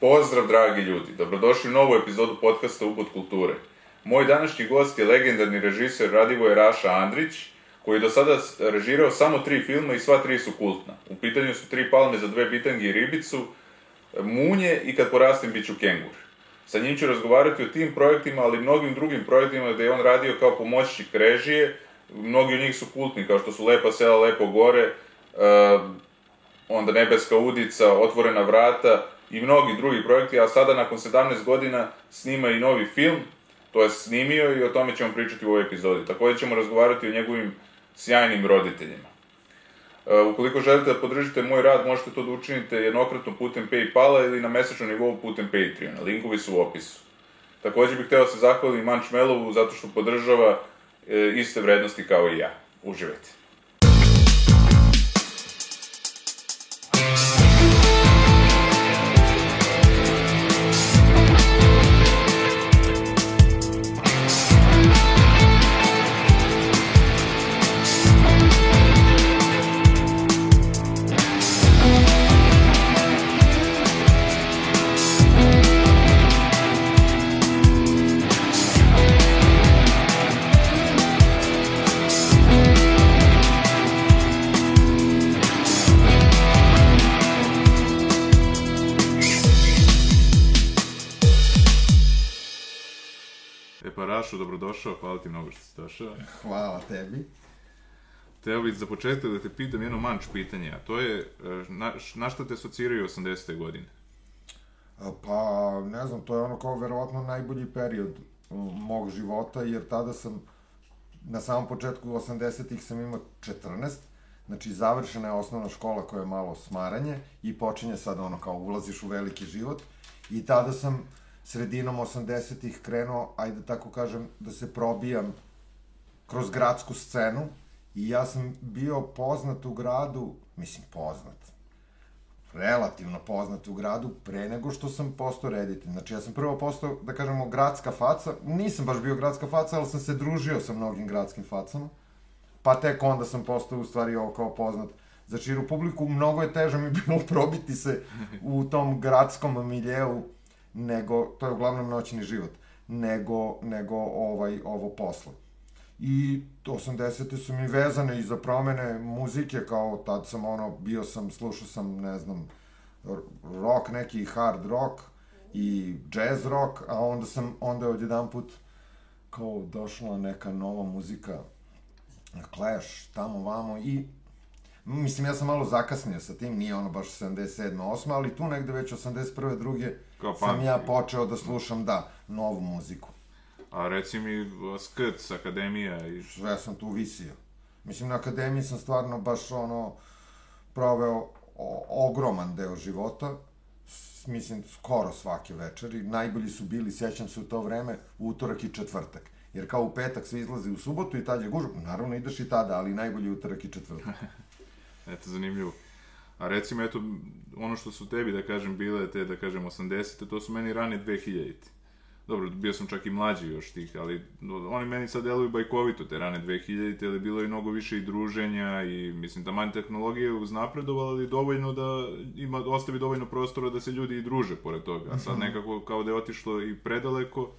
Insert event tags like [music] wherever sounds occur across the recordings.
Pozdrav, dragi ljudi. Dobrodošli u novu epizodu podcasta Ubud kulture. Moj današnji gost je legendarni režiser Radivoje Raša Andrić, koji je do sada režirao samo tri filma i sva tri su kultna. U pitanju su tri palme za dve bitangi i ribicu, Munje i Kad porastim bit ću kengur. Sa njim ću razgovarati o tim projektima, ali i mnogim drugim projektima gde je on radio kao pomoćnik režije. Mnogi od njih su kultni, kao što su Lepa sela, Lepo gore, uh, onda Nebeska udica, Otvorena vrata i mnogi drugi projekti, a sada nakon 17 godina snima i novi film, to je snimio i o tome ćemo pričati u ovoj epizodi. Takođe ćemo razgovarati o njegovim sjajnim roditeljima. Uh, ukoliko želite da podržite moj rad, možete to da učinite jednokratno putem Paypala ili na mesečnom nivou putem Patreona. Linkovi su u opisu. Takođe bih hteo da se zahvalim Manč Melovu zato što podržava e, iste vrednosti kao i ja. Uživajte. Dobrodošao, hvala ti mnogo što si došao. Hvala tebi. Teo bih za početak da te pitam jedno manč pitanje, a to je, e, na, na šta te asociraju 80. godine? Pa, ne znam, to je ono kao verovatno najbolji period mog života, jer tada sam, na samom početku 80-ih sam imao 14, znači završena je osnovna škola koja je malo smaranje i počinje sad ono kao ulaziš u veliki život i tada sam sredinom 80-ih krenuo, ajde tako kažem, da se probijam kroz gradsku scenu i ja sam bio poznat u gradu, mislim poznat, relativno poznat u gradu pre nego što sam postao reditelj. Znači ja sam prvo postao, da kažemo, gradska faca, nisam baš bio gradska faca, ali sam se družio sa mnogim gradskim facama, pa tek onda sam postao u stvari ovo kao poznat za širu publiku. Mnogo je teže mi bilo [laughs] probiti se u tom gradskom miljeu, nego, to je uglavnom noćni život, nego, nego ovaj, ovo poslo. I 80. su mi vezane i za promene muzike, kao tad sam ono, bio sam, slušao sam, ne znam, rock, neki hard rock i jazz rock, a onda sam, onda je odjedan put kao došla neka nova muzika, Clash, tamo vamo i Mislim, ja sam malo zakasnio sa tim, nije ono baš 77. 8. ali tu negde već 81. druge Kao sam punk. ja počeo da slušam, da, novu muziku. A reci mi, Skrc, Akademija i... Sve sam tu visio. Mislim, na akademiji sam stvarno baš ono, proveo o, ogroman deo života, s, mislim, skoro svake večeri. Najbolji su bili, sjećam se u to vreme, utorak i četvrtak. Jer kao u petak se izlazi u subotu i tad je gužva. Naravno ideš i tada, ali najbolji utorak i četvrtak. [laughs] Eto, zanimljivo. A recimo, eto, ono što su tebi, da kažem, bile te, da kažem, 80. to su meni rane 2000. Dobro, bio sam čak i mlađi još tih, ali oni meni sad deluju bajkovito, te rane 2000, ali bilo je mnogo više i druženja i, mislim, taman tehnologija je uznapredovala, ali dovoljno da ima, ostavi dovoljno prostora da se ljudi i druže pored toga. A sad nekako kao da je otišlo i predaleko,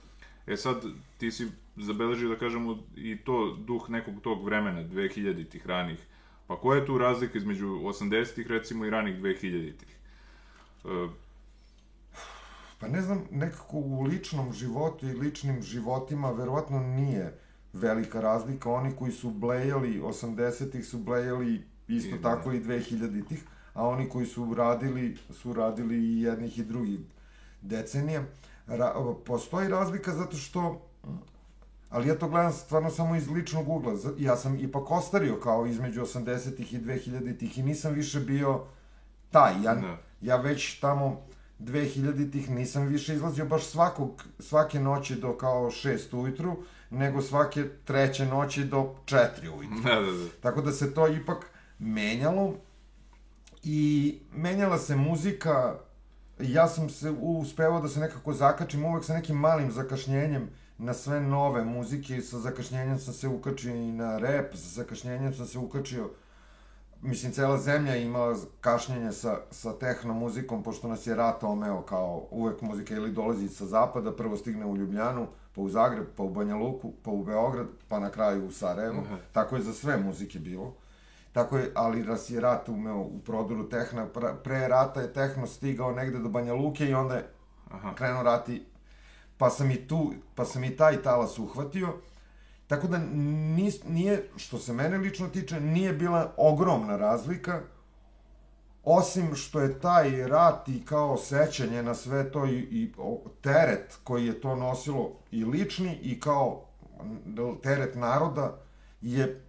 E sad, ti si zabeležio, da kažemo, i to duh nekog tog vremena, 2000-ih ranih. Pa koja je tu razlika između 80-ih, recimo, i ranih 2000-ih? E, Pa ne znam, nekako u ličnom životu i ličnim životima verovatno nije velika razlika. Oni koji su blejali 80-ih su blejali isto I, da. tako i 2000-ih, a oni koji su radili, su radili i jednih i drugih decenija. Ra, postoji razlika zato što ali ja to gledam stvarno samo iz ličnog ugla. Ja sam ipak ostario kao između 80-ih i 2000-ih i nisam više bio taj. Ja, Da. ja već tamo 2000-ih nisam više izlazio baš svakog, svake noći do kao 6 ujutru, nego svake treće noći do 4 ujutru. da, da, da. Tako da se to ipak menjalo i menjala se muzika, ja sam se uspevao da se nekako zakačim uvek sa nekim malim zakašnjenjem na sve nove muzike sa zakašnjenjem sam se ukačio i na rap, sa zakašnjenjem sam se ukačio mislim, cela zemlja je imala kašnjenje sa, sa tehno muzikom, pošto nas je rat omeo kao uvek muzika ili dolazi sa zapada, prvo stigne u Ljubljanu, pa u Zagreb, pa u Banja Luku, pa u Beograd, pa na kraju u Sarajevo. Aha. Tako je za sve muzike bilo. Tako je, ali nas je rat umeo u prodoru tehna. Pre, pre rata je tehno stigao negde do Banja Luke i onda je Aha. krenuo rat i pa sam i tu, pa sam i taj talas uhvatio. Tako da nis, nije, što se mene lično tiče, nije bila ogromna razlika, osim što je taj rat i kao sećanje na sve to i, i teret koji je to nosilo i lični i kao teret naroda je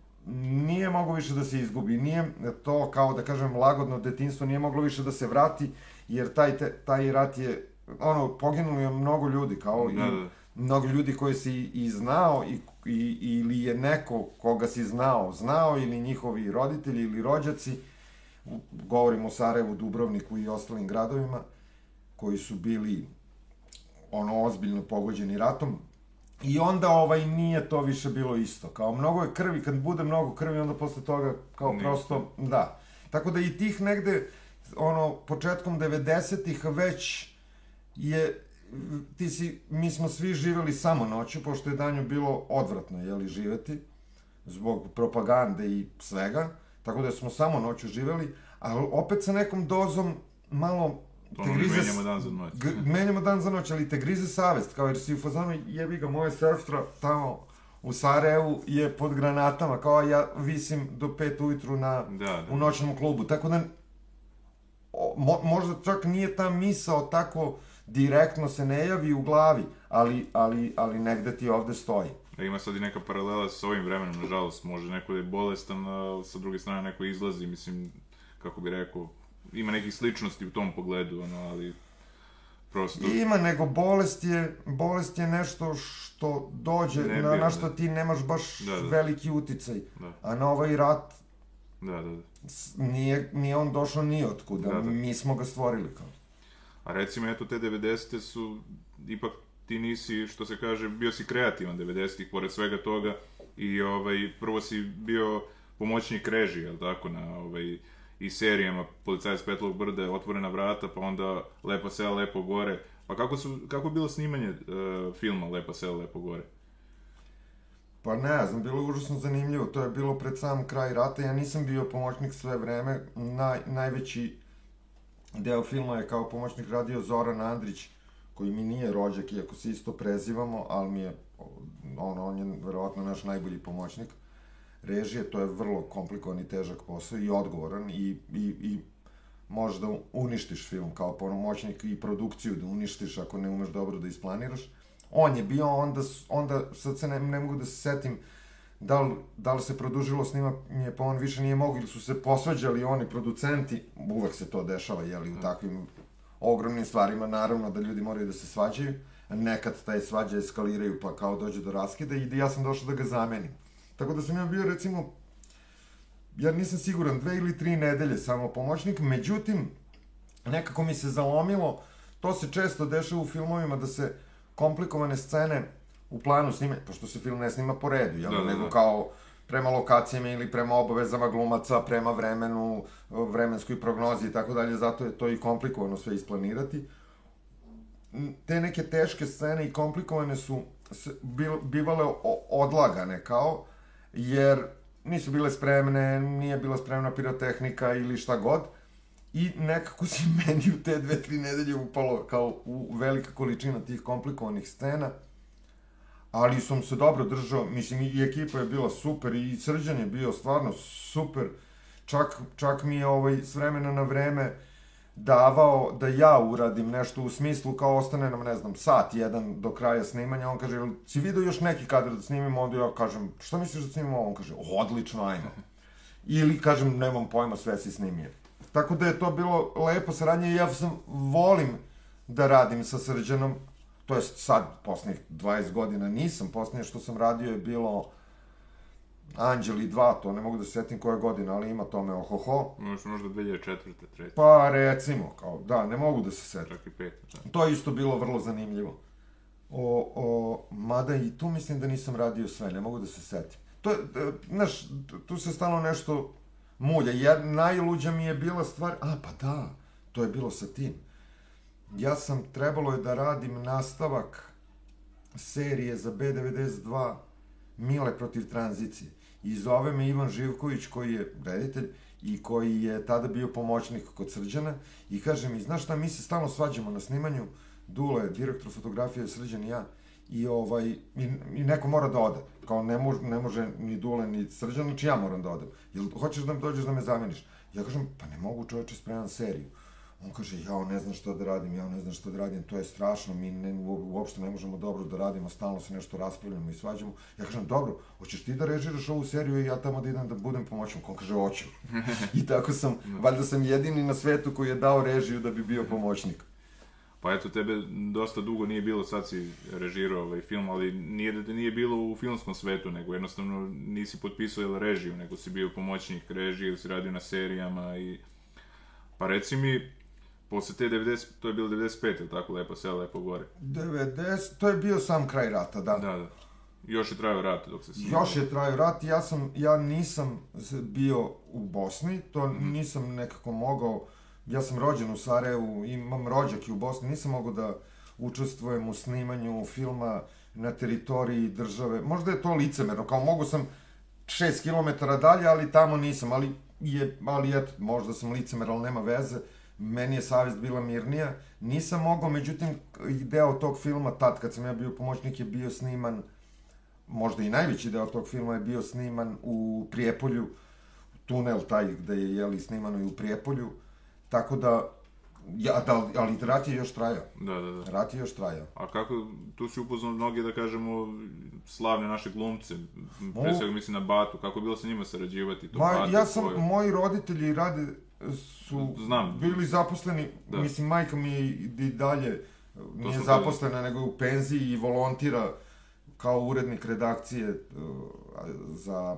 nije moglo više da se izgubi. Nije to, kao da kažem, lagodno detinstvo, nije moglo više da se vrati, jer taj, te, taj rat je, ono, poginulo je mnogo ljudi, kao Da, i da. mnogo ljudi koji si i znao i, i, ili je neko koga si znao, znao ili njihovi roditelji ili rođaci, u- govorim o Sarajevu, Dubrovniku i ostalim gradovima, koji su bili ono ozbiljno pogođeni ratom. I onda ovaj nije to više bilo isto. Kao mnogo je krvi, kad bude mnogo krvi, onda posle toga kao Ništa. prosto, da. Tako da i tih negde, ono, početkom 90-ih već je, ti si, mi smo svi živeli samo noću, pošto je danju bilo odvratno, jeli, živeti, zbog propagande i svega, tako da smo samo noću živeli, ali opet sa nekom dozom malo To ono, menjamo dan za noć. G menjamo dan za noć, ali te grize savest, kao jer si u fazonu, jebi ga, moja sestra tamo u Sarajevu je pod granatama, kao ja visim do 5 ujutru na, Da, da. u noćnom klubu, tako da o, mo, možda čak nije ta misao tako direktno se ne javi u glavi, ali, ali, ali negde ti ovde stoji. Da ima sad i neka paralela sa ovim vremenom, nažalost, može neko da je bolestan, a sa druge strane neko izlazi, mislim, kako bi rekao, ima nekih sličnosti u tom pogledu, ono, ali prosto... Ima, nego bolest je, bolest je nešto što dođe, Ne na, na da. što ti nemaš baš Da, da. veliki uticaj. Da. A na ovaj rat Da, da, da. nije, nije on došao ni otkuda, Da, da. mi smo ga stvorili kao. A recimo, eto, te 90. su, ipak ti nisi, što se kaže, bio si kreativan 90-ih, pored svega toga, i ovaj, prvo si bio pomoćnik režije, jel tako, na ovaj, i serijama Policajac Petlog brda, Otvorena vrata, pa onda Lepo selo, Lepo gore. Pa kako, su, kako je bilo snimanje uh, filma Lepo selo, Lepo gore? Pa ne znam, bilo je užasno zanimljivo, to je bilo pred sam kraj rata, ja nisam bio pomoćnik sve vreme, Naj, najveći deo filma je kao pomoćnik radio Zoran Andrić, koji mi nije rođak, iako se isto prezivamo, ali mi je, ono, on je verovatno naš najbolji pomoćnik režije, to je vrlo komplikovan i težak posao i odgovoran i, i, i možeš da uništiš film kao pomoćnik i produkciju da uništiš ako ne umeš dobro da isplaniraš. On je bio, onda, onda sad se ne, ne mogu da se setim da li, da li se produžilo snimanje, pa on više nije mogu ili su se posvađali oni producenti, uvek se to dešava, jeli, u takvim ogromnim stvarima, naravno da ljudi moraju da se svađaju, nekad taj svađa eskaliraju pa kao dođe do raskida i da ja sam došao da ga zamenim. Tako da sam ja bio recimo, ja nisam siguran, dve ili tri nedelje samo pomoćnik, međutim, nekako mi se zalomilo, to se često dešava u filmovima da se komplikovane scene u planu snime, pošto se film ne snima po redu, jel? Da, da, nego da. kao prema lokacijama ili prema obavezama glumaca, prema vremenu, vremenskoj prognozi i tako dalje, zato je to i komplikovano sve isplanirati. Te neke teške scene i komplikovane su bivale odlagane kao, jer nisu bile spremne, nije bila spremna pirotehnika ili šta god. I nekako si [laughs] meni u te dve, tri nedelje upalo kao u velika količina tih komplikovanih scena. Ali sam se dobro držao, mislim i ekipa je bila super i Srđan je bio stvarno super. Čak, čak mi je ovaj, s vremena na vreme davao da ja uradim nešto u smislu kao ostane nam, ne znam, sat jedan do kraja snimanja, on kaže, "Jel si vidio još neki kadar da snimimo, onda ja kažem, šta misliš da snimimo? On kaže, odlično, ajmo. [laughs] Ili kažem, nemam pojma, sve si snimio. Tako da je to bilo lepo saradnje i ja sam, volim da radim sa Srđanom, to jest sad, poslednjih 20 godina nisam, poslednje što sam radio je bilo Anđeli 2, to ne mogu da se setim koje godine, ali ima tome ohoho. Možda, možda 2004. 3. Pa recimo, kao, da, ne mogu da se setim. čak i 5. Da. To je isto bilo vrlo zanimljivo. O, o, mada i tu mislim da nisam radio sve, ne mogu da se setim. To, je, e, znaš, tu se stalno nešto mulja. Jer najluđa mi je bila stvar, a pa da, to je bilo sa tim. Ja sam, trebalo je da radim nastavak serije za B92 Mile protiv tranzicije. I zove me Ivan Živković koji je reditelj i koji je tada bio pomoćnik kod Srđana i kaže mi, znaš šta, mi se stalno svađamo na snimanju, Dule, direktor fotografije, Srđan i ja, i, ovaj, i, i neko mora da ode. Kao ne, mož, ne može ni Dule ni Srđan, znači ja moram da odem. Jel hoćeš da mi dođeš da me zameniš? Ja kažem, pa ne mogu čoveče spremam seriju. On kaže, ja ne znam šta da radim, ja ne znam šta da radim, to je strašno, mi ne, uopšte ne možemo dobro da radimo, stalno se nešto raspravljamo i svađamo. Ja kažem, dobro, hoćeš ti da režiraš ovu seriju i ja tamo da idem da budem pomoćnik? On kaže, hoću. [laughs] I tako sam, valjda sam jedini na svetu koji je dao režiju da bi bio pomoćnik. Pa eto, tebe dosta dugo nije bilo, sad si režirao ovaj film, ali nije da te nije bilo u filmskom svetu, nego jednostavno nisi potpisao režiju, nego si bio pomoćnik režije ili si radio na serijama i... Pa reci mi, posle te 90, to je bilo 95, ili tako, lepo sve, lepo gore? 90, to je bio sam kraj rata, da. Da, da. Još je trajao rat dok se snimao. Još je trajao rat, ja sam, ja nisam bio u Bosni, to mm. nisam nekako mogao, ja sam rođen u Sarajevu, imam rođak i u Bosni, nisam mogao da učestvujem u snimanju filma na teritoriji države. Možda je to licemerno, kao mogu sam 6 km dalje, ali tamo nisam, ali je, ali eto, možda sam licemer, ali nema veze meni je savest bila mirnija. Nisam mogao, međutim, deo tog filma, tad kad sam ja bio pomoćnik, je bio sniman, možda i najveći deo tog filma je bio sniman u Prijepolju, tunel taj gde je, jeli, snimano i u Prijepolju, tako da, ja, da, ali rat je još trajao. Da, da, da. Rat je još trajao. A kako, tu si upoznao mnogi, da kažemo, slavne naše glumce, pre svega mislim na Batu, kako je bilo sa njima sarađivati? To Ma, ja sam, svoju... moji roditelji rade su Znam. bili zaposleni, da. mislim, majka mi i dalje nije zaposlena, nego u penziji i volontira kao urednik redakcije uh, za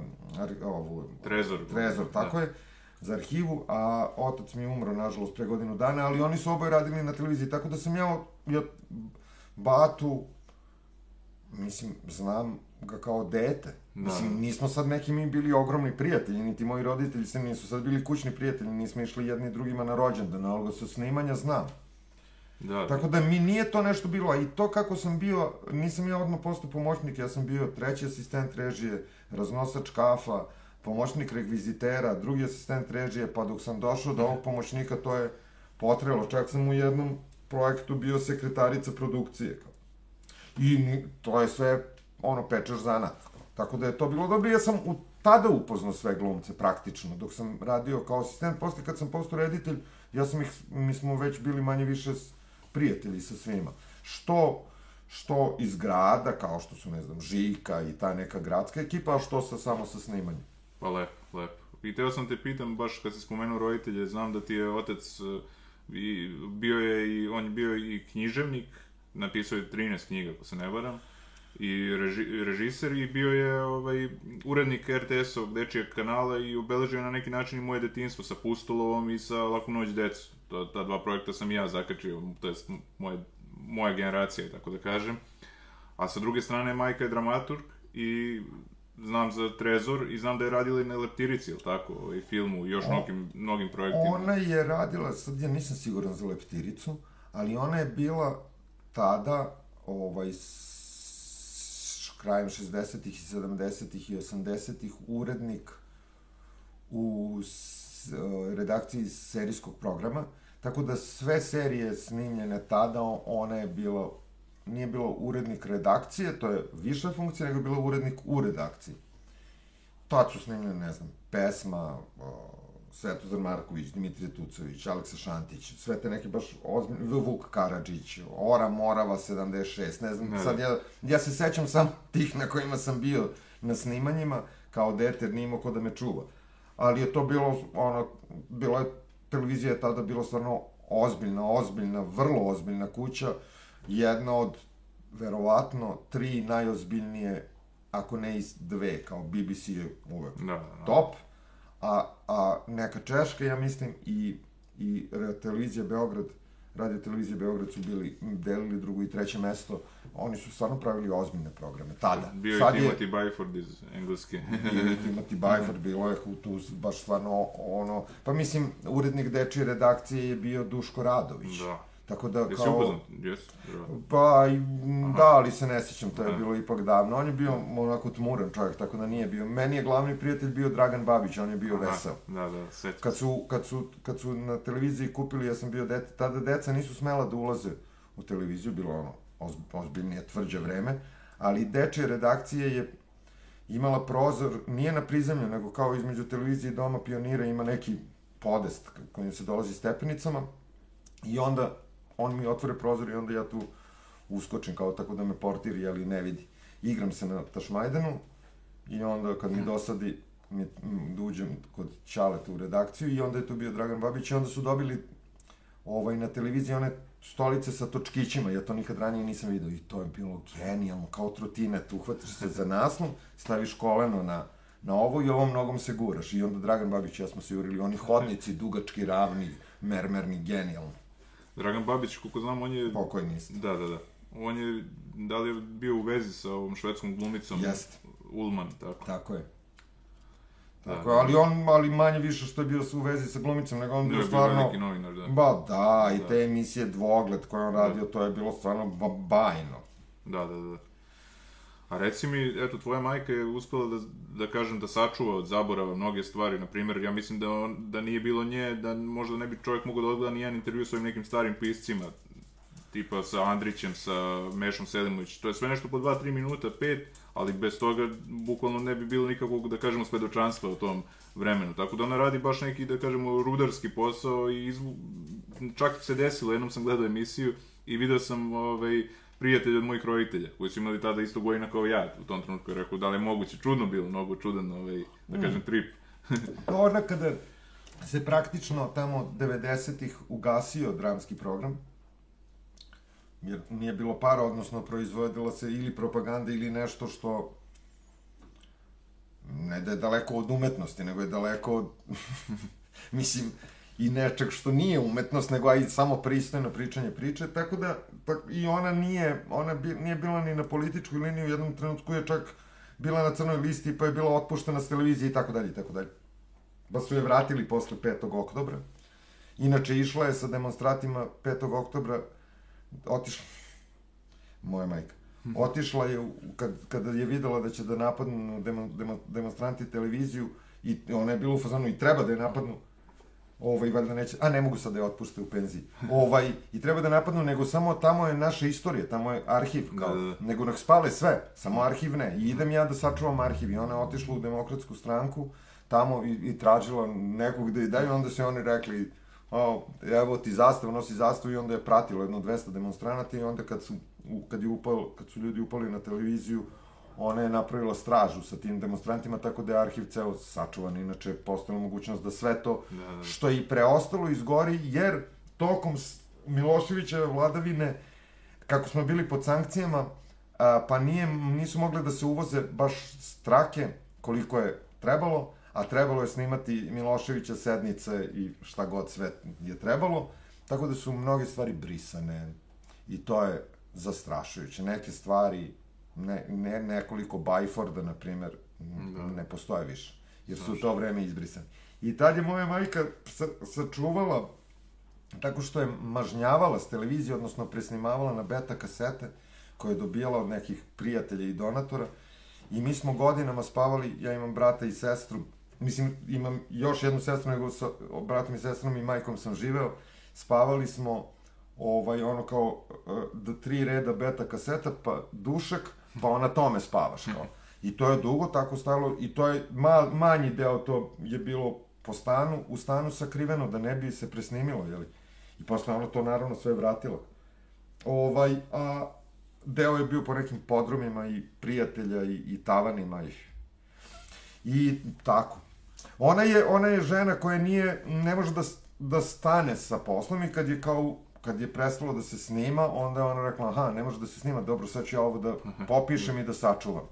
ovu... Trezor. Trezor, da. tako da. je, za arhivu, a otac mi je umro, nažalost, pre godinu dana, ali oni su oboje radili na televiziji, tako da sam ja, ja Batu, mislim, znam ga kao dete. Da. Mislim, nismo sad neki mi bili ogromni prijatelji, niti moji roditelji se nisu sad bili kućni prijatelji, nismo išli jedni drugima na rođendan, ali sa snimanja znam. Da. Tako da mi nije to nešto bilo, a i to kako sam bio, nisam ja odmah postao pomoćnik, ja sam bio treći asistent režije, raznosač kafa, pomoćnik rekvizitera, drugi asistent režije, pa dok sam došao do ovog pomoćnika, to je potrelo. Čak sam u jednom projektu bio sekretarica produkcije. I to je sve ono, pečeš zanat. Tako da je to bilo dobro. Ja sam u, tada upoznao sve glumce, praktično, dok sam radio kao asistent. Posle, kad sam postao reditelj, ja sam ih, mi smo već bili manje više prijatelji sa svima. Što, što iz grada, kao što su, ne znam, Žika i ta neka gradska ekipa, a što sa, samo sa snimanjem. Pa lepo, lepo. I teo sam te pitam, baš kad si spomenuo roditelje, znam da ti je otac e, i bio je i, on je bio i književnik, napisao je 13 knjiga, ako se ne varam i reži, režiser i bio je ovaj, urednik RTS-ovog dečijeg kanala i obeležio na neki način i moje detinstvo sa Pustulovom i sa Laku noć decu. To, ta dva projekta sam ja zakačio, to je moje, moja generacija, tako da kažem. A sa druge strane, majka je dramaturg i znam za Trezor i znam da je radila i na Leptirici, ili tako, ovaj filmu još mnogim, mnogim projektima. Ona je radila, sad ja nisam siguran za Leptiricu, ali ona je bila tada ovaj, krajem 60-ih i 70-ih i 80-ih urednik u e, redakciji serijskog programa, tako da sve serije snimljene tada, ona je bila, nije bilo urednik redakcije, to je viša funkcija, nego je bilo urednik u redakciji. Tad su snimljene, ne znam, pesma, Svetozar Marković, Dimitrije Tucović, Aleksa Šantić, sve te neke baš ozbiljne, Vuk Karadžić, Ora Morava 76, ne znam, ne. sad ja, ja se sećam samo tih na kojima sam bio na snimanjima, kao dete, nije imao ko da me čuva. Ali je to bilo, ono, bilo je, televizija je tada bilo stvarno ozbiljna, ozbiljna, vrlo ozbiljna kuća, jedna od, verovatno, tri najozbiljnije, ako ne iz dve, kao BBC je uvek da, da, da. top, a, a neka Češka, ja mislim, i, i televizija Beograd radio televizije Beograd su bili, delili drugo i treće mesto, oni su stvarno pravili ozbiljne programe, tada. Bio Sad je Timothy Byford iz Engleske. [laughs] bio je Timothy Byford, bilo je tu baš stvarno ono, pa mislim, urednik dečije redakcije je bio Duško Radović. da. Tako da Jesi kao... upoznat? Jes? Da. Pa, i, da, ali se ne sjećam, to je Da. bilo ipak davno. On je bio onako tmuran čovjek, tako da nije bio. Meni je glavni prijatelj bio Dragan Babić, on je bio Aha, vesel. Da, da, set. Kad su, kad, su, kad su na televiziji kupili, ja sam bio dete, tada deca nisu smela da ulaze u televiziju, bilo ono oz, ozbiljnije, tvrđe vreme, ali dečje redakcije je imala prozor, nije na prizemlju, nego kao između televizije i doma pionira ima neki podest kojim se dolazi stepenicama i onda on mi otvore prozor i onda ja tu uskočim kao tako da me portir jeli ne vidi. Igram se na Tašmajdanu i onda kad mi dosadi mi, m, da uđem kod Ćaleta u redakciju i onda je tu bio Dragan Babić i onda su dobili ovaj, na televiziji one stolice sa točkićima, ja to nikad ranije nisam vidio i to je bilo genijalno, kao trotinet, uhvatiš se za naslov, staviš koleno na, na ovo i ovom nogom se guraš i onda Dragan Babić i ja smo se jurili, oni hodnici, dugački, ravni, mermerni, genijalno, Dragan Babić, koliko znam, on je... pokojni ste. Da, da, da. On je, da li je bio u vezi sa ovom švedskom glumicom? Jeste. Ulman, tako. Tako je. Da, Tako, da. je, ali on, ali manje više što je bio u vezi sa glumicom, nego on Da, bio bio stvarno... veliki novinar, da. Ba da, i Da. te emisije Dvogled koje on radio, to je bilo stvarno ba bajno. Da, da, da. A reci mi, eto, tvoja majka je uspela da, da kažem, da sačuva od zaborava mnoge stvari, na primjer, ja mislim da, on, da nije bilo nje, da možda ne bi čovjek mogao da odgleda nijedan intervju s ovim nekim starim piscima, tipa sa Andrićem, sa Mešom Selimović, to je sve nešto po 2-3 minuta, 5, ali bez toga bukvalno ne bi bilo nikakvog, da kažemo, svedočanstva o tom vremenu. Tako da ona radi baš neki, da kažemo, rudarski posao i izvu... čak se desilo, jednom sam gledao emisiju i video sam ovaj, prijatelj od mojih roditelja, koji su imali tada isto godina kao ja, u tom trenutku je rekao da li je moguće, čudno bilo, mnogo čudan, ovaj, da kažem, trip. [laughs] To onda kada se praktično tamo 90-ih ugasio dramski program, jer nije bilo para, odnosno proizvodila se ili propaganda ili nešto što ne da je daleko od umetnosti, nego je daleko od, [laughs] mislim, i nečeg što nije umetnost, nego aj samo pristojno pričanje priče, tako da tak, i ona nije, ona bi, nije bila ni na političkoj liniji, u jednom trenutku je čak bila na crnoj listi, pa je bila otpuštena s televizije i tako dalje i tako dalje. Pa su je vratili posle 5. oktobra. Inače, išla je sa demonstratima 5. oktobra, otišla, moja majka, otišla je, kad, kada je videla da će da napadnu demo, demo, demonstranti televiziju, i ona je bila u fazonu i treba da je napadnu, ovaj, valjda neće, a ne mogu sad da je otpuste u penziji, ovaj, i treba da napadnu, nego samo tamo je naša istorija, tamo je arhiv, kao, Da, da, da. nego nek spale sve, samo arhiv ne, i idem ja da sačuvam arhiv, i ona je otišla u demokratsku stranku, tamo i, i tražila nekog da je daju, onda su oni rekli, o, evo ti zastavu, nosi zastavu i onda je pratilo jedno 200 demonstranata i onda kad su, kad, je upal, kad su ljudi upali na televiziju, ona je napravila stražu sa tim demonstrantima, tako da je arhiv ceo sačuvan, inače je postojala mogućnost da sve to Da, da. što je i preostalo izgori, jer tokom Miloševićeve vladavine, kako smo bili pod sankcijama, a, pa nije, nisu mogle da se uvoze baš strake koliko je trebalo, a trebalo je snimati Miloševića sednice i šta god sve je trebalo, tako da su mnoge stvari brisane i to je zastrašujuće. Neke stvari, ne, ne, nekoliko Bajforda, na primer, Da. ne postoje više, jer su u to vreme izbrisani. I tad je moja majka sa, sačuvala tako što je mažnjavala s televizije, odnosno presnimavala na beta kasete koje je dobijala od nekih prijatelja i donatora i mi smo godinama spavali, ja imam brata i sestru, mislim imam još jednu sestru nego sa bratom i sestrom i majkom sam živeo, spavali smo ovaj, ono kao uh, do tri reda beta kaseta, pa dušak, pa ona tome spavaš kao. I to je dugo tako stajalo i to je mal, manji deo to je bilo po stanu, u stanu sakriveno da ne bi se presnimilo, jeli? I posle ono to naravno sve vratilo. Ovaj, a deo je bio po nekim podrumima i prijatelja i, i tavanima i, i tako. Ona je, ona je žena koja nije, ne može da, da stane sa poslom i kad je kao kad je prestalo da se snima, onda je ona rekla, aha, ne može da se snima, dobro, sad ću ja ovo da popišem i da sačuvam.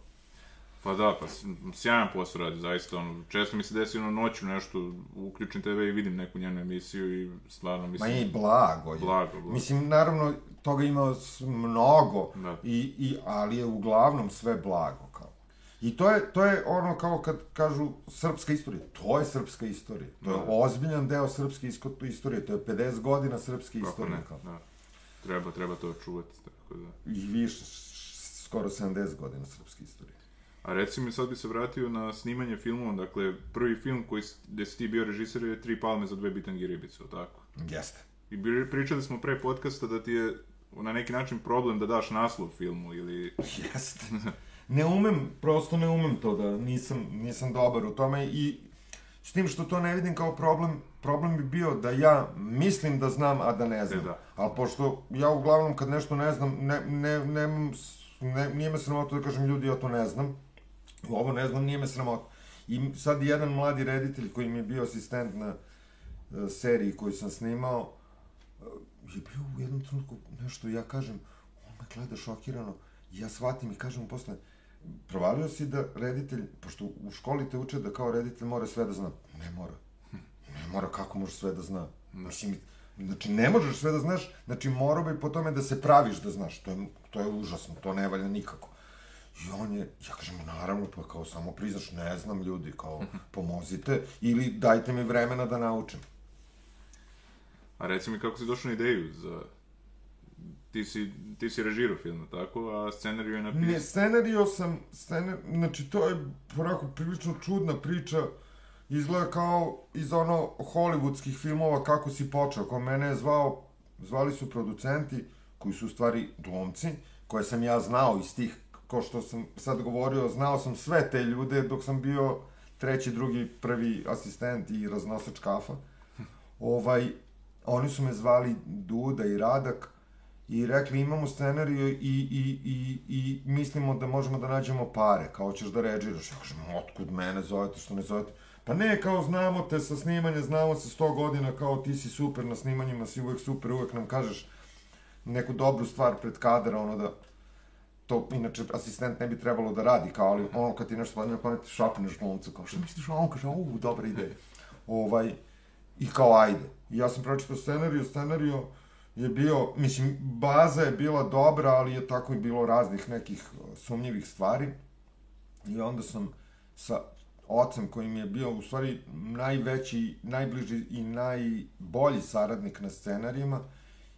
Pa da, pa sjajan posao radi, zaista, ono, često mi se desi ono noću nešto, uključim TV i vidim neku njenu emisiju i stvarno Ma mislim... i blago je. Blago, blago. Mislim, naravno, toga ima mnogo, Da. i, i, ali je uglavnom sve blago, kao. I to je, to je ono kao kad kažu srpska istorija. To je srpska istorija. To je Da. ozbiljan deo srpske istorije. To je 50 godina srpske Kako istorije. ne, Kao. da. Treba, treba to čuvati, tako da. I više, skoro 70 godina srpske istorije. A reci mi, sad bi se vratio na snimanje filmova, dakle, prvi film koji, gde si ti bio režiser je Tri palme za dve bitange ribice, tako? Jeste. I pričali smo pre podcasta da ti je na neki način problem da daš naslov filmu ili... Jeste. [laughs] Ne umem, prosto ne umem to da nisam, nisam dobar u tome i s tim što to ne vidim kao problem, problem bi bio da ja mislim da znam, a da ne znam. E, da. Ali pošto ja uglavnom kad nešto ne znam, ne, ne, nemam ne, nije me sramota da kažem ljudi ja to ne znam. Ovo ne znam, nije me sramota. I sad jedan mladi reditelj koji mi je bio asistent na e, seriji koju sam snimao, e, je bio u jednom trenutku nešto, ja kažem, on me gleda šokirano, ja shvatim i kažem mu posle, provalio si da reditelj, pošto u školi te uče da kao reditelj mora sve da zna. Ne mora. Ne mora, kako može sve da zna? Mislim, znači ne možeš sve da znaš, znači morao bi po tome da se praviš da znaš. To je, to je užasno, to ne valja nikako. I on je, ja kažem, naravno, pa kao samo priznaš, ne znam ljudi, kao pomozite, ili dajte mi vremena da naučim. A reci mi kako si došao na ideju za... Ti si, ti si režirao film, tako? A scenariju je napisao... Ne, scenario sam, scenar, znači to je onako prilično čudna priča, izgleda kao iz ono hollywoodskih filmova kako si počeo, ko mene je zvao, zvali su producenti, koji su u stvari glumci, koje sam ja znao iz tih, ko što sam sad govorio, znao sam sve te ljude dok sam bio treći, drugi, prvi asistent i raznosač kafa. Ovaj, oni su me zvali Duda i Radak, i rekli imamo scenariju i, i, i, i mislimo da možemo da nađemo pare, kao ćeš da režiraš. Ja kažem, otkud mene zovete, što ne zovete? Pa ne, kao znamo te sa snimanja, znamo se 100 godina, kao ti si super na snimanjima, si uvek super, uvek nam kažeš neku dobru stvar pred kadra, ono da to inače asistent ne bi trebalo da radi, kao ali ono kad ti nešto padne na pamet, šapneš glumcu, kao što misliš, a on kaže, u, dobra ideja. Ovaj, I kao ajde. I ja sam pročitao scenariju, scenariju je bio, mislim, baza je bila dobra, ali je tako i bilo raznih nekih uh, sumnjivih stvari. I onda sam sa ocem koji mi je bio u stvari najveći, najbliži i najbolji saradnik na scenarijima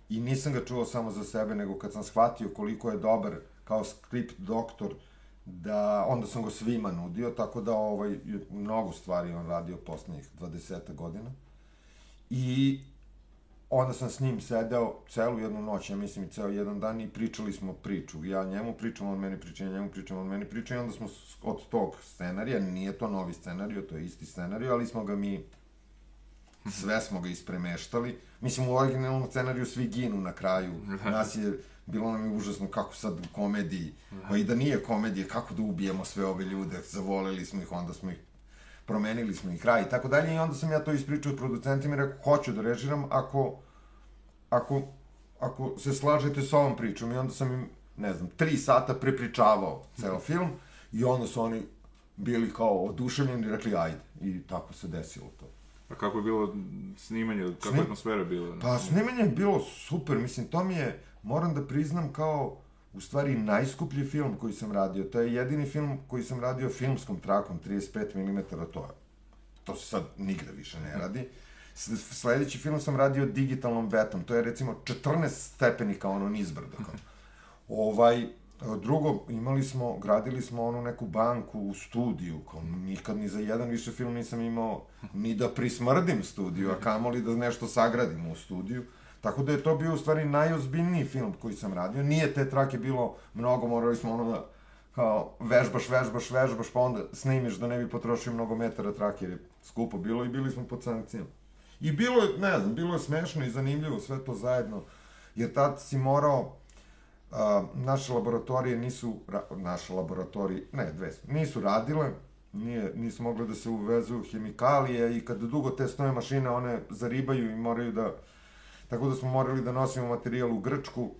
i nisam ga čuo samo za sebe, nego kad sam shvatio koliko je dobar kao skript doktor, da onda sam go svima nudio, tako da ovaj, mnogo stvari on radio poslednjih 20 godina. I onda sam s njim sedeo celu jednu noć, ja mislim i ceo jedan dan i pričali smo priču. Ja njemu pričam, on meni priča, ja njemu pričam, on meni priča i onda smo od tog scenarija, nije to novi scenario, to je isti scenario, ali smo ga mi sve smo ga ispremeštali. Mislim, u originalnom scenariju svi ginu na kraju. Nas je, bilo nam je užasno kako sad u komediji, pa i da nije komedije, kako da ubijemo sve ove ljude, zavoleli smo ih, onda smo ih promenili smo i kraj i tako dalje i onda sam ja to ispričao producentima i rekao hoću da režiram ako, ako, ako se slažete s ovom pričom i onda sam im, ne znam, tri sata prepričavao ceo film i onda su oni bili kao oduševljeni i rekli ajde i tako se desilo to. A kako je bilo snimanje, kako Snim- je atmosfera bila? Pa snimanje je bilo super, mislim, to mi je, moram da priznam, kao u stvari najskuplji film koji sam radio. To je jedini film koji sam radio filmskom trakom, 35 mm, to je. To se sad nigde više ne radi. Sledeći film sam radio digitalnom betom, to je recimo 14 stepenika, ono nizbrdo. Ovaj, drugo, imali smo, gradili smo onu neku banku u studiju, kao nikad ni za jedan više film nisam imao ni da prismrdim studiju, a kamoli da nešto sagradim u studiju. Tako da je to bio u stvari najozbiljniji film koji sam radio. Nije te trake bilo mnogo, morali smo ono da kao vežbaš, vežbaš, vežbaš, pa onda snimiš da ne bi potrošio mnogo metara trake, jer je skupo bilo i bili smo pod sankcijom. I bilo je, ne znam, bilo je smešno i zanimljivo sve to zajedno, jer tad si morao, a, naše laboratorije nisu, ra, naše laboratorije, ne, dve, su, nisu radile, nije, nisu mogle da se uvezuju hemikalije i kad dugo te stoje mašine, one zaribaju i moraju da, tako da smo morali da nosimo materijal u Grčku,